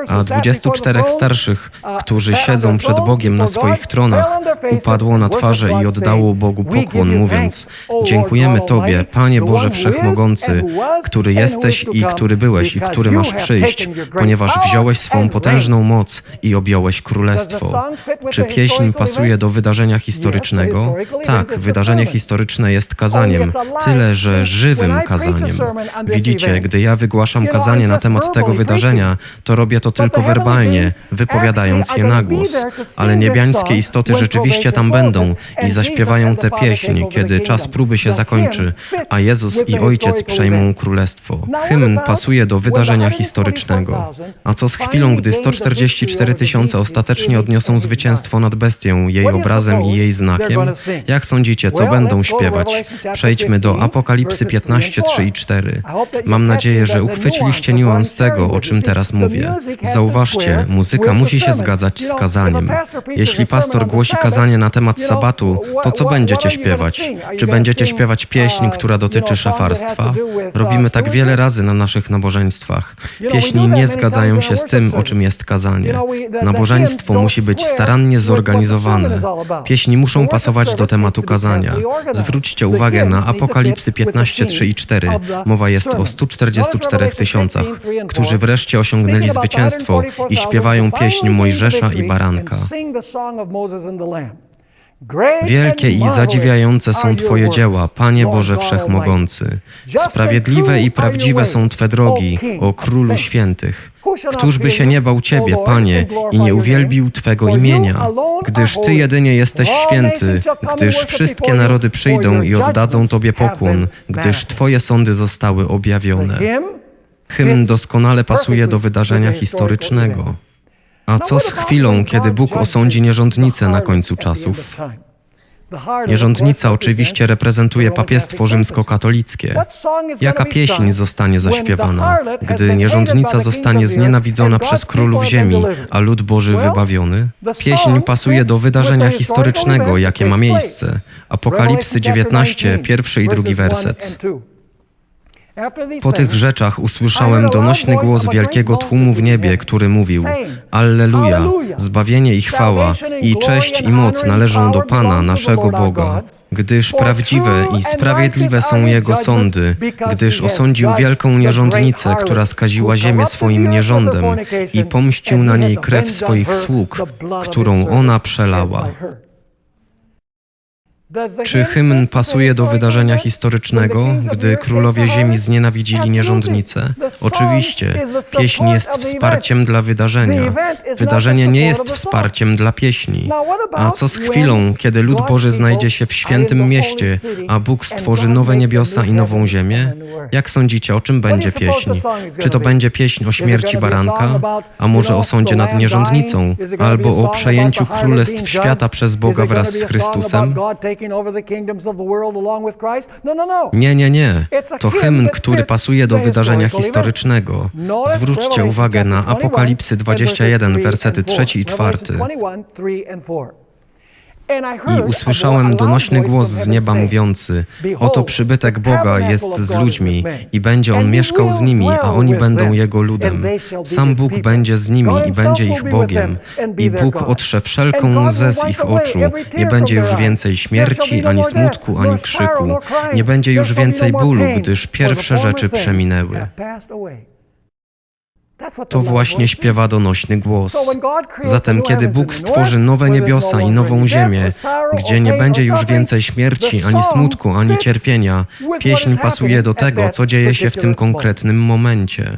A 24 starszych, którzy siedzą przed Bogiem na swoich tronach, upadło na twarze i oddało Bogu pokłon, mówiąc Dziękujemy Tobie, Panie Boże Wszechmogący, który jesteś i który byłeś i który masz przyjść, ponieważ wziąłeś swą potężną moc i objąłeś królestwo. Czy pieśń pasuje do wydarzenia historycznego? Tak, wydarzenie historyczne jest kazaniem, tyle że żywym kazaniem. Widzicie, gdy ja wygłaszam kazanie na temat tego wydarzenia, to robię to tylko werbalnie, wypowiadając je na głos, ale niebiańskie istoty rzeczywiście tam będą i zaśpiewają tę pieśń, kiedy czas próby się zakończy, a Jezus i Ojciec przejmą królestwo. Hymn pasuje do wydarzenia historycznego. A co z chwilą, gdy 144 tysiące ostatecznie odniosą zwycięstwo nad bestią, jej obrazem i jej znakiem? Jak sądzicie, co będą śpiewać? Przejdźmy do Apokalipsy 15, 3 i 4. Mam nadzieję, że uchwyciliście niuans tego, o czym teraz mówię. Zauważcie, muzyka musi się zgadzać z kazaniem. Jeśli pastor głosi kazanie na temat sabatu, to co będziecie śpiewać? Czy będziecie śpiewać pieśń, która dotyczy szafarstwa? Robimy tak wiele razy na naszych nabożeństwach. Pieśni nie zgadzają się z tym, o czym jest kazanie. Nabożeństwo musi być starannie zorganizowane. Pieśni muszą pasować do tematu kazania. Zwróćcie uwagę na Apokalipsy 15, 3 i 4. Mowa jest o 144 tysiącach, którzy wreszcie osiągnęli zwycięstwo i śpiewają pieśń Mojżesza i Baranka. Wielkie i zadziwiające są Twoje dzieła, Panie Boże Wszechmogący. Sprawiedliwe i prawdziwe są Twe drogi, o Królu Świętych. Któż by się nie bał Ciebie, Panie, i nie uwielbił Twego imienia? Gdyż Ty jedynie jesteś święty, gdyż wszystkie narody przyjdą i oddadzą Tobie pokłon, gdyż Twoje sądy zostały objawione. Hymn doskonale pasuje do wydarzenia historycznego. A co z chwilą, kiedy Bóg osądzi nierządnicę na końcu czasów? Nierządnica oczywiście reprezentuje papiestwo rzymskokatolickie. Jaka pieśń zostanie zaśpiewana, gdy nierządnica zostanie znienawidzona przez królów ziemi, a lud Boży wybawiony? Pieśń pasuje do wydarzenia historycznego, jakie ma miejsce. Apokalipsy 19, pierwszy i drugi werset. Po tych rzeczach usłyszałem donośny głos wielkiego tłumu w niebie, który mówił: Alleluja, zbawienie i chwała, i cześć i moc należą do Pana, naszego Boga. Gdyż prawdziwe i sprawiedliwe są Jego sądy, gdyż osądził wielką nierządnicę, która skaziła ziemię swoim nierządem i pomścił na niej krew swoich sług, którą ona przelała. Czy hymn pasuje do wydarzenia historycznego, gdy królowie ziemi znienawidzili nierządnicę? Oczywiście. Pieśń jest wsparciem dla wydarzenia. Wydarzenie nie jest wsparciem dla pieśni. A co z chwilą, kiedy lud Boży znajdzie się w świętym mieście, a Bóg stworzy nowe niebiosa i nową ziemię? Jak sądzicie, o czym będzie pieśń? Czy to będzie pieśń o śmierci baranka, a może o sądzie nad nierządnicą, albo o przejęciu królestw świata przez Boga wraz z Chrystusem? Nie, nie, nie. To hymn, który pasuje do wydarzenia historycznego. Zwróćcie uwagę na Apokalipsy 21, wersety 3 i 4. I usłyszałem donośny głos z nieba mówiący: Oto przybytek Boga jest z ludźmi i będzie on mieszkał z nimi, a oni będą jego ludem. Sam Bóg będzie z nimi i będzie ich Bogiem. I Bóg otrze wszelką łzę z ich oczu. Nie będzie już więcej śmierci, ani smutku, ani krzyku. Nie będzie już więcej bólu, gdyż pierwsze rzeczy przeminęły. To właśnie śpiewa donośny głos. Zatem, kiedy Bóg stworzy nowe niebiosa i nową ziemię, gdzie nie będzie już więcej śmierci, ani smutku, ani cierpienia, pieśń pasuje do tego, co dzieje się w tym konkretnym momencie.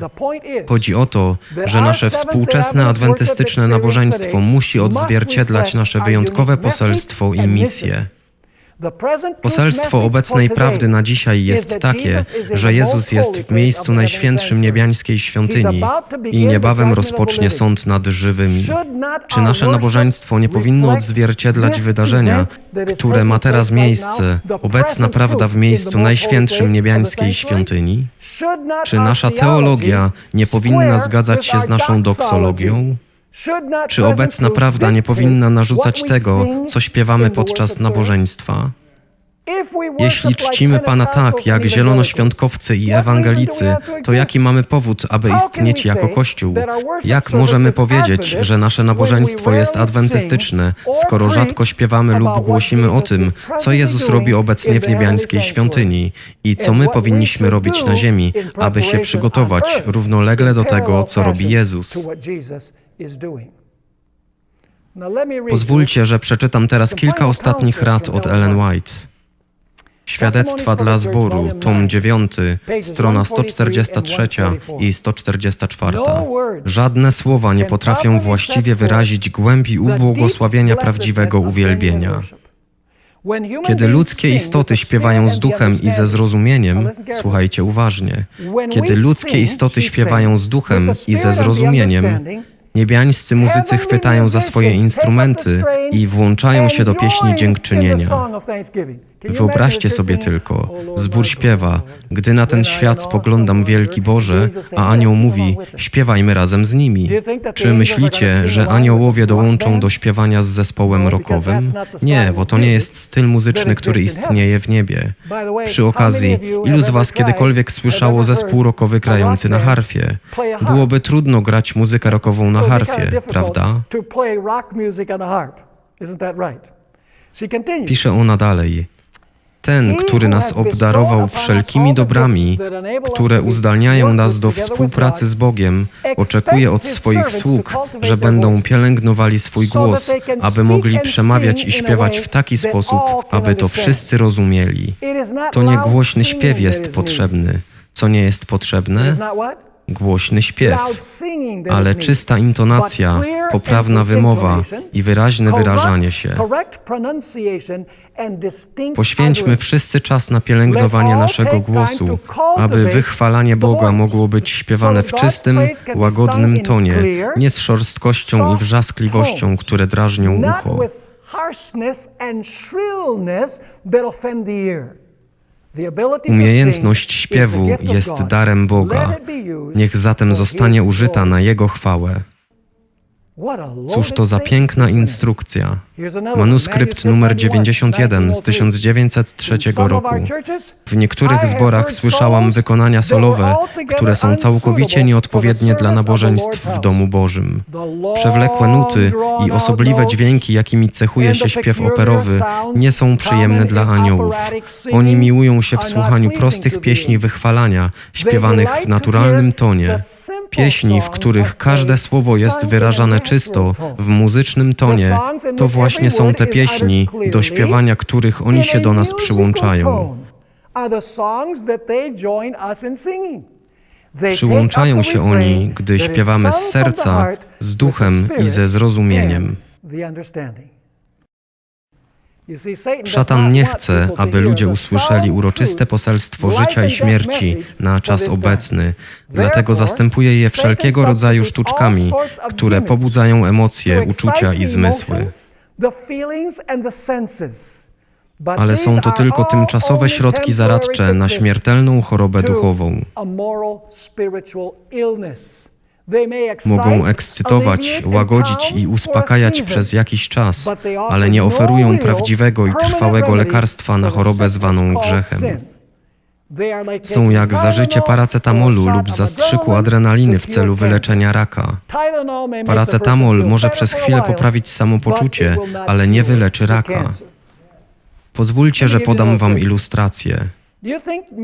Chodzi o to, że nasze współczesne adwentystyczne nabożeństwo musi odzwierciedlać nasze wyjątkowe poselstwo i misję. Poselstwo obecnej prawdy na dzisiaj jest takie, że Jezus jest w miejscu najświętszym niebiańskiej świątyni i niebawem rozpocznie sąd nad żywymi. Czy nasze nabożeństwo nie powinno odzwierciedlać wydarzenia, które ma teraz miejsce, obecna prawda w miejscu najświętszym niebiańskiej świątyni? Czy nasza teologia nie powinna zgadzać się z naszą doksologią? Czy obecna prawda nie powinna narzucać tego, co śpiewamy podczas nabożeństwa? Jeśli czcimy Pana tak, jak zielonoświątkowcy i ewangelicy, to jaki mamy powód, aby istnieć jako Kościół? Jak możemy powiedzieć, że nasze nabożeństwo jest adwentystyczne, skoro rzadko śpiewamy lub głosimy o tym, co Jezus robi obecnie w niebiańskiej świątyni i co my powinniśmy robić na ziemi, aby się przygotować równolegle do tego, co robi Jezus? Pozwólcie, że przeczytam teraz kilka ostatnich rad od Ellen White. Świadectwa dla zboru, tom 9, strona 143 i 144. Żadne słowa nie potrafią właściwie wyrazić głębi ubłogosławienia prawdziwego uwielbienia. Kiedy ludzkie istoty śpiewają z duchem i ze zrozumieniem, słuchajcie uważnie, kiedy ludzkie istoty śpiewają z duchem i ze zrozumieniem, Niebiańscy muzycy chwytają za swoje instrumenty i włączają się do pieśni dziękczynienia. Wyobraźcie sobie tylko, zbór śpiewa, gdy na ten świat spoglądam wielki Boże, a anioł mówi, śpiewajmy razem z nimi. Czy myślicie, że aniołowie dołączą do śpiewania z zespołem rockowym? Nie, bo to nie jest styl muzyczny, który istnieje w niebie. Przy okazji, ilu z was kiedykolwiek słyszało zespół rockowy grający na harfie? Byłoby trudno grać muzykę rockową na harfie, prawda? Pisze ona dalej. Ten, który nas obdarował wszelkimi dobrami, które uzdalniają nas do współpracy z Bogiem, oczekuje od swoich sług, że będą pielęgnowali swój głos, aby mogli przemawiać i śpiewać w taki sposób, aby to wszyscy rozumieli. To nie głośny śpiew jest potrzebny. Co nie jest potrzebne? Głośny śpiew, ale czysta intonacja, poprawna wymowa i wyraźne wyrażanie się. Poświęćmy wszyscy czas na pielęgnowanie naszego głosu, aby wychwalanie Boga mogło być śpiewane w czystym, łagodnym tonie, nie z szorstkością i wrzaskliwością, które drażnią ucho. Umiejętność śpiewu jest darem Boga. Niech zatem zostanie użyta na Jego chwałę. Cóż to za piękna instrukcja. Manuskrypt numer 91 z 1903 roku. W niektórych zborach słyszałam wykonania solowe, które są całkowicie nieodpowiednie dla nabożeństw w domu Bożym. Przewlekłe nuty i osobliwe dźwięki, jakimi cechuje się śpiew operowy, nie są przyjemne dla aniołów. Oni miłują się w słuchaniu prostych pieśni wychwalania, śpiewanych w naturalnym tonie. Pieśni, w których każde słowo jest wyrażane czysto, w muzycznym tonie, to właśnie są te pieśni, do śpiewania których oni się do nas przyłączają. Przyłączają się oni, gdy śpiewamy z serca, z duchem i ze zrozumieniem. Szatan nie chce, aby ludzie usłyszeli uroczyste poselstwo życia i śmierci na czas obecny, dlatego zastępuje je wszelkiego rodzaju sztuczkami, które pobudzają emocje, uczucia i zmysły. Ale są to tylko tymczasowe środki zaradcze na śmiertelną chorobę duchową. Mogą ekscytować, łagodzić i uspokajać przez jakiś czas, ale nie oferują prawdziwego i trwałego lekarstwa na chorobę zwaną grzechem. Są jak zażycie paracetamolu lub zastrzyku adrenaliny w celu wyleczenia raka. Paracetamol może przez chwilę poprawić samopoczucie, ale nie wyleczy raka. Pozwólcie, że podam Wam ilustrację.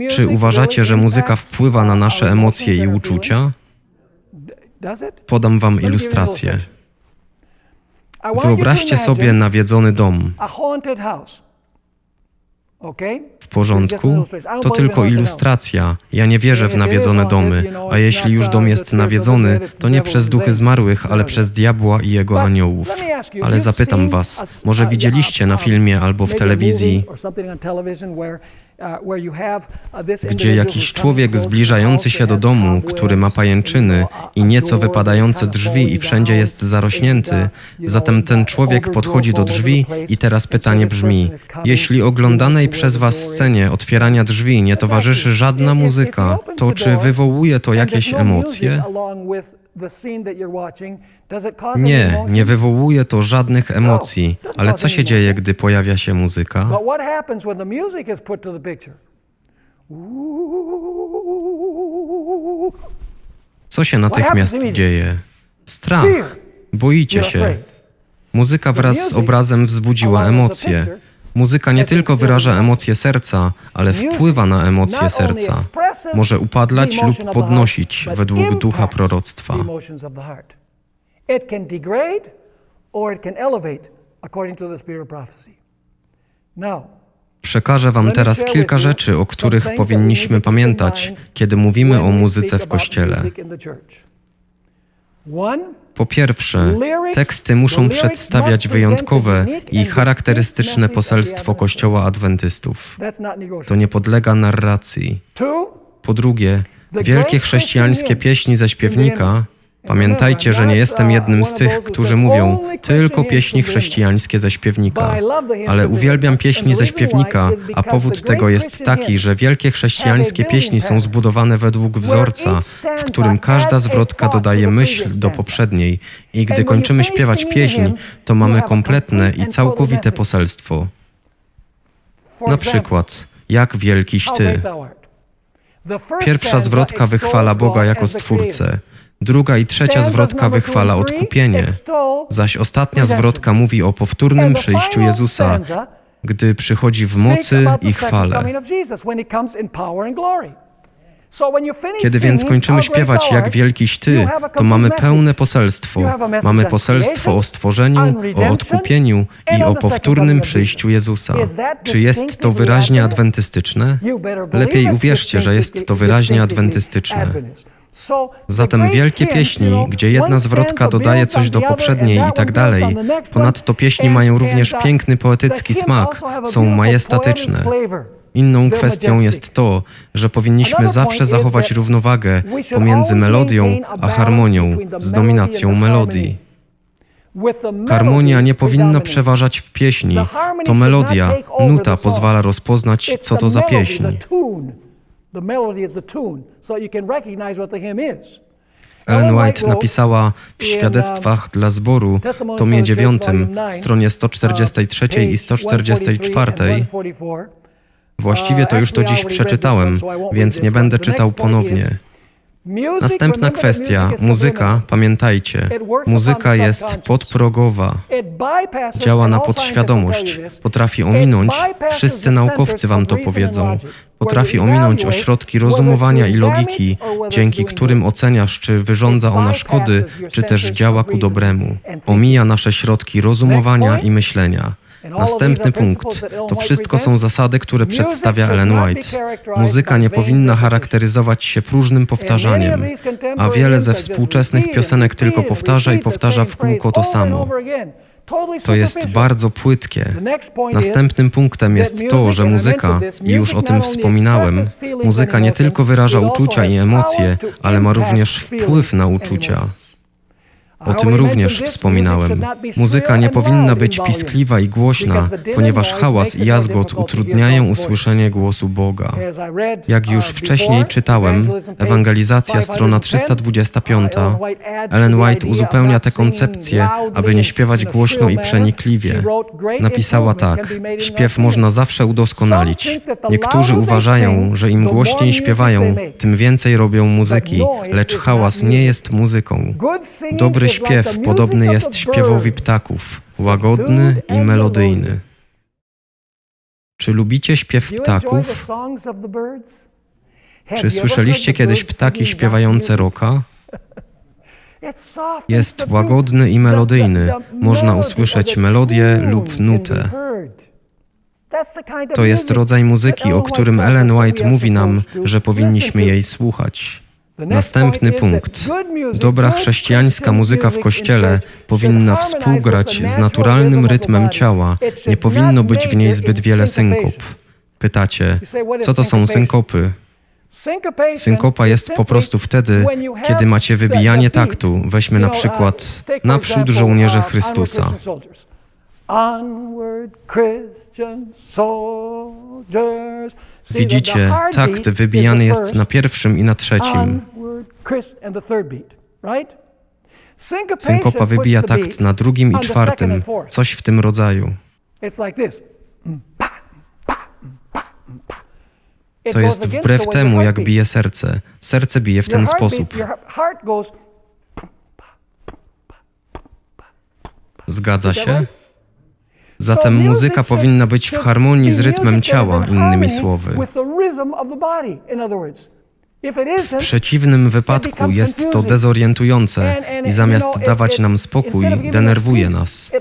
Czy uważacie, że muzyka wpływa na nasze emocje i uczucia? Podam Wam ilustrację. Wyobraźcie sobie nawiedzony dom. W porządku? To tylko ilustracja. Ja nie wierzę w nawiedzone domy, a jeśli już dom jest nawiedzony, to nie przez duchy zmarłych, ale przez diabła i jego aniołów. Ale zapytam Was, może widzieliście na filmie albo w telewizji gdzie jakiś człowiek zbliżający się do domu, który ma pajęczyny i nieco wypadające drzwi i wszędzie jest zarośnięty, zatem ten człowiek podchodzi do drzwi i teraz pytanie brzmi: Jeśli oglądanej przez Was scenie otwierania drzwi nie towarzyszy żadna muzyka, to czy wywołuje to jakieś emocje? Nie, nie wywołuje to żadnych emocji. Ale co się dzieje, gdy pojawia się muzyka? Co się natychmiast dzieje? Strach. Boicie się. Muzyka wraz z obrazem wzbudziła emocje. Muzyka nie tylko wyraża emocje serca, ale wpływa na emocje serca. Może upadlać lub podnosić według ducha proroctwa. It can degrade or it can elevate according to the spirit of prophecy. Now, Przekażę Wam teraz kilka rzeczy, o których powinniśmy pamiętać, kiedy mówimy o muzyce w Kościele. Po pierwsze, teksty muszą przedstawiać wyjątkowe i charakterystyczne poselstwo Kościoła Adwentystów. To nie podlega narracji. Po drugie, wielkie chrześcijańskie pieśni ze śpiewnika Pamiętajcie, że nie jestem jednym z tych, którzy mówią tylko pieśni chrześcijańskie ze śpiewnika, ale uwielbiam pieśni ze śpiewnika, a powód tego jest taki, że wielkie chrześcijańskie pieśni są zbudowane według wzorca, w którym każda zwrotka dodaje myśl do poprzedniej i gdy kończymy śpiewać pieśń, to mamy kompletne i całkowite poselstwo. Na przykład, jak wielkiś Ty. Pierwsza zwrotka wychwala Boga jako Stwórcę. Druga i trzecia zwrotka wychwala odkupienie, zaś ostatnia zwrotka mówi o powtórnym przyjściu Jezusa, gdy przychodzi w mocy i chwale. Kiedy więc kończymy śpiewać jak wielkiś Ty, to mamy pełne poselstwo. Mamy poselstwo o stworzeniu, o odkupieniu i o powtórnym przyjściu Jezusa. Czy jest to wyraźnie adwentystyczne? Lepiej uwierzcie, że jest to wyraźnie adwentystyczne. Zatem wielkie pieśni, gdzie jedna zwrotka dodaje coś do poprzedniej i tak dalej, ponadto pieśni mają również piękny poetycki smak, są majestatyczne. Inną kwestią jest to, że powinniśmy zawsze zachować równowagę pomiędzy melodią a harmonią z dominacją melodii. Harmonia nie powinna przeważać w pieśni. To melodia, nuta pozwala rozpoznać, co to za pieśń. Ellen White napisała w Świadectwach dla zboru, tomie 9, stronie 143 i 144. Właściwie to już to dziś przeczytałem, więc nie będę czytał ponownie. Następna kwestia. Muzyka, pamiętajcie, muzyka jest podprogowa. Działa na podświadomość, potrafi ominąć, wszyscy naukowcy wam to powiedzą, Potrafi ominąć ośrodki rozumowania i logiki, dzięki którym oceniasz, czy wyrządza ona szkody, czy też działa ku dobremu. Omija nasze środki rozumowania i myślenia. Następny punkt. To wszystko są zasady, które przedstawia Ellen White. Muzyka nie powinna charakteryzować się próżnym powtarzaniem, a wiele ze współczesnych piosenek tylko powtarza i powtarza w kółko to samo. To jest bardzo płytkie. Następnym punktem jest to, że muzyka, i już o tym wspominałem, muzyka nie tylko wyraża uczucia i emocje, ale ma również wpływ na uczucia. O tym również wspominałem. Muzyka nie powinna być piskliwa i głośna, ponieważ hałas i jazgot utrudniają usłyszenie głosu Boga. Jak już wcześniej czytałem, Ewangelizacja, strona 325, Ellen White uzupełnia tę koncepcję, aby nie śpiewać głośno i przenikliwie. Napisała tak: Śpiew można zawsze udoskonalić. Niektórzy uważają, że im głośniej śpiewają, tym więcej robią muzyki, lecz hałas nie jest muzyką. Dobry śpiew podobny jest śpiewowi ptaków, łagodny i melodyjny. Czy lubicie śpiew ptaków? Czy słyszeliście kiedyś ptaki śpiewające roka? Jest łagodny i melodyjny. Można usłyszeć melodię lub nutę. To jest rodzaj muzyki, o którym Ellen White mówi nam, że powinniśmy jej słuchać. Następny punkt. Dobra chrześcijańska muzyka w kościele powinna współgrać z naturalnym rytmem ciała. Nie powinno być w niej zbyt wiele synkop. Pytacie, co to są synkopy? Synkopa jest po prostu wtedy, kiedy macie wybijanie taktu. Weźmy na przykład Naprzód żołnierze Chrystusa. Widzicie, takt wybijany jest na pierwszym i na trzecim. Synkopa wybija takt na drugim i czwartym, coś w tym rodzaju. To jest wbrew temu, jak bije serce. Serce bije w ten sposób. Zgadza się? Zatem muzyka powinna być w harmonii z rytmem ciała, innymi słowy. W przeciwnym wypadku jest to dezorientujące i zamiast dawać nam spokój, denerwuje nas.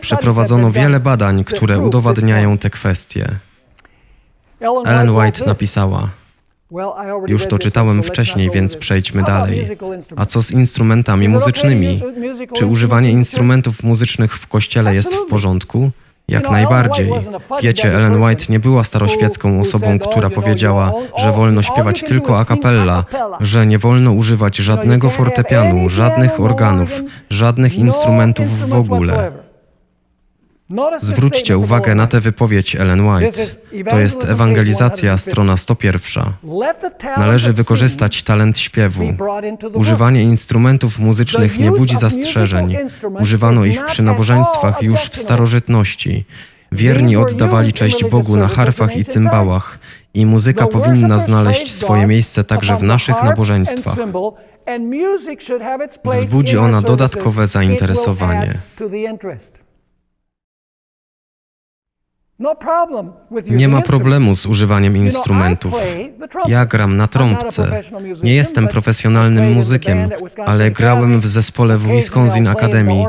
Przeprowadzono wiele badań, które udowadniają te kwestie. Ellen White napisała: Już to czytałem wcześniej, więc przejdźmy dalej. A co z instrumentami muzycznymi? Czy używanie instrumentów muzycznych w kościele jest w porządku? Jak najbardziej. Wiecie, Ellen White nie była staroświecką osobą, która powiedziała, że wolno śpiewać tylko a cappella, że nie wolno używać żadnego fortepianu, żadnych organów, żadnych instrumentów w ogóle. Zwróćcie uwagę na tę wypowiedź Ellen White. To jest ewangelizacja, strona 101. Należy wykorzystać talent śpiewu. Używanie instrumentów muzycznych nie budzi zastrzeżeń. Używano ich przy nabożeństwach już w starożytności. Wierni oddawali cześć Bogu na harfach i cymbałach i muzyka powinna znaleźć swoje miejsce także w naszych nabożeństwach. Wzbudzi ona dodatkowe zainteresowanie. Nie ma problemu z używaniem instrumentów. Ja gram na trąbce. Nie jestem profesjonalnym muzykiem, ale grałem w zespole w Wisconsin Academy.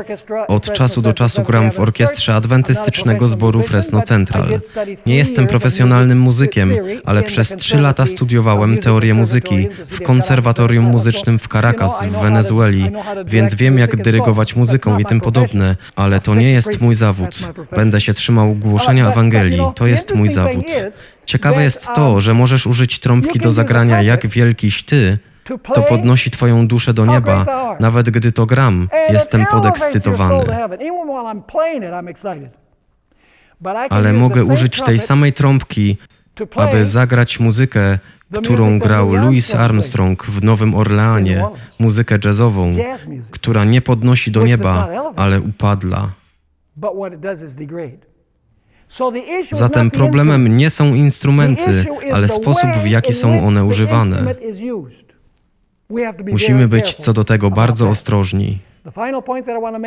Od czasu do czasu gram w orkiestrze adwentystycznego zboru Fresno Central. Nie jestem profesjonalnym muzykiem, ale przez trzy lata studiowałem teorię muzyki w konserwatorium muzycznym w Caracas w Wenezueli, więc wiem jak dyrygować muzyką i tym podobne, ale to nie jest mój zawód. Będę się trzymał głoszenia Ewangelii. To jest mój zawód. Ciekawe jest to, że możesz użyć trąbki do zagrania jak wielkiś ty, to podnosi Twoją duszę do nieba, nawet gdy to gram. Jestem podekscytowany. Ale mogę użyć tej samej trąbki, aby zagrać muzykę, którą grał Louis Armstrong w Nowym Orleanie, muzykę jazzową, która nie podnosi do nieba, ale upadla. Zatem problemem nie są instrumenty, ale sposób, w jaki są one używane. Musimy być co do tego bardzo ostrożni.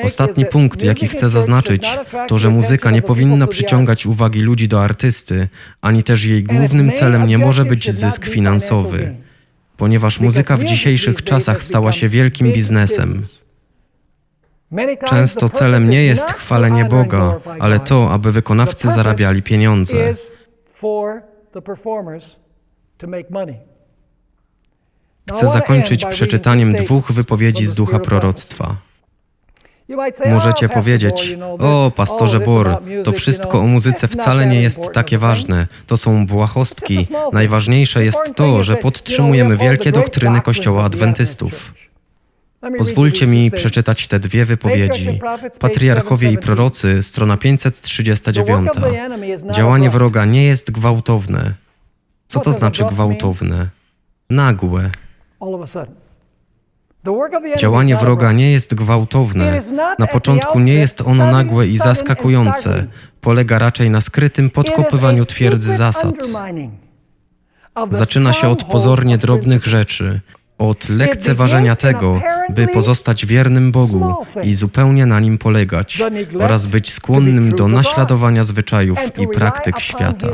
Ostatni punkt, jaki chcę zaznaczyć, to że muzyka nie powinna przyciągać uwagi ludzi do artysty, ani też jej głównym celem nie może być zysk finansowy, ponieważ muzyka w dzisiejszych czasach stała się wielkim biznesem. Często celem nie jest chwalenie Boga, ale to, aby wykonawcy zarabiali pieniądze. Chcę zakończyć przeczytaniem dwóch wypowiedzi z ducha proroctwa. Możecie powiedzieć, o pastorze Bor, to wszystko o muzyce wcale nie jest takie ważne, to są błahostki. Najważniejsze jest to, że podtrzymujemy wielkie doktryny Kościoła Adwentystów. Pozwólcie mi przeczytać te dwie wypowiedzi. Patriarchowie i prorocy, strona 539. Działanie wroga nie jest gwałtowne. Co to znaczy gwałtowne? Nagłe. Działanie wroga nie jest gwałtowne. Na początku nie jest ono nagłe i zaskakujące. Polega raczej na skrytym podkopywaniu twierdzy zasad. Zaczyna się od pozornie drobnych rzeczy, od lekceważenia tego, by pozostać wiernym Bogu i zupełnie na nim polegać, oraz być skłonnym do naśladowania zwyczajów i praktyk świata.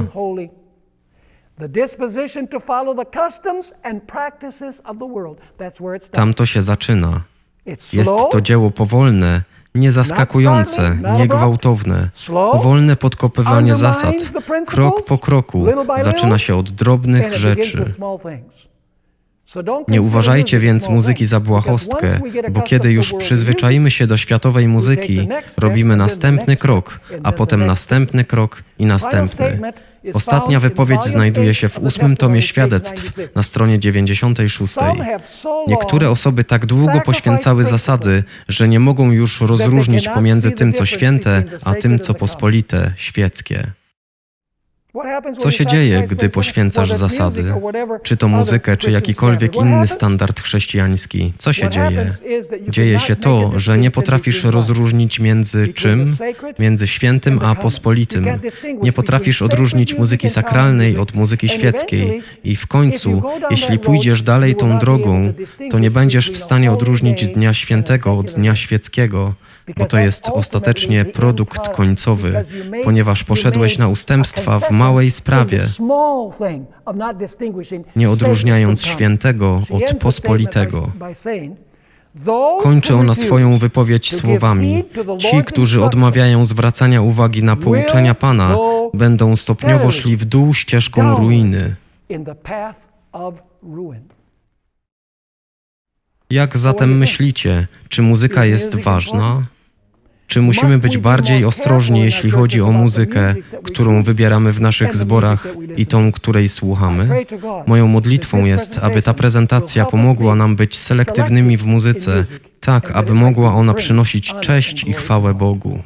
Tam to się zaczyna. Jest to dzieło powolne, niezaskakujące, niegwałtowne, powolne podkopywanie zasad, krok po kroku, zaczyna się od drobnych rzeczy. Nie uważajcie więc muzyki za błahostkę, bo kiedy już przyzwyczaimy się do światowej muzyki, robimy następny krok, a potem następny krok i następny. Ostatnia wypowiedź znajduje się w ósmym tomie świadectw na stronie 96. Niektóre osoby tak długo poświęcały zasady, że nie mogą już rozróżnić pomiędzy tym, co święte, a tym, co pospolite, świeckie. Co się dzieje, gdy poświęcasz zasady? Czy to muzykę, czy jakikolwiek inny standard chrześcijański? Co się dzieje? Dzieje się to, że nie potrafisz rozróżnić między czym? Między świętym a pospolitym. Nie potrafisz odróżnić muzyki sakralnej od muzyki świeckiej. I w końcu, jeśli pójdziesz dalej tą drogą, to nie będziesz w stanie odróżnić dnia świętego od dnia świeckiego, bo to jest ostatecznie produkt końcowy, ponieważ poszedłeś na ustępstwa w małej sprawie, nie odróżniając świętego od pospolitego. Kończy ona swoją wypowiedź słowami: Ci, którzy odmawiają zwracania uwagi na pouczenia Pana, będą stopniowo szli w dół ścieżką ruiny. Jak zatem myślicie, czy muzyka jest ważna? Czy musimy być bardziej ostrożni, jeśli chodzi o muzykę, którą wybieramy w naszych zborach i tą, której słuchamy? Moją modlitwą jest, aby ta prezentacja pomogła nam być selektywnymi w muzyce, tak aby mogła ona przynosić cześć i chwałę Bogu.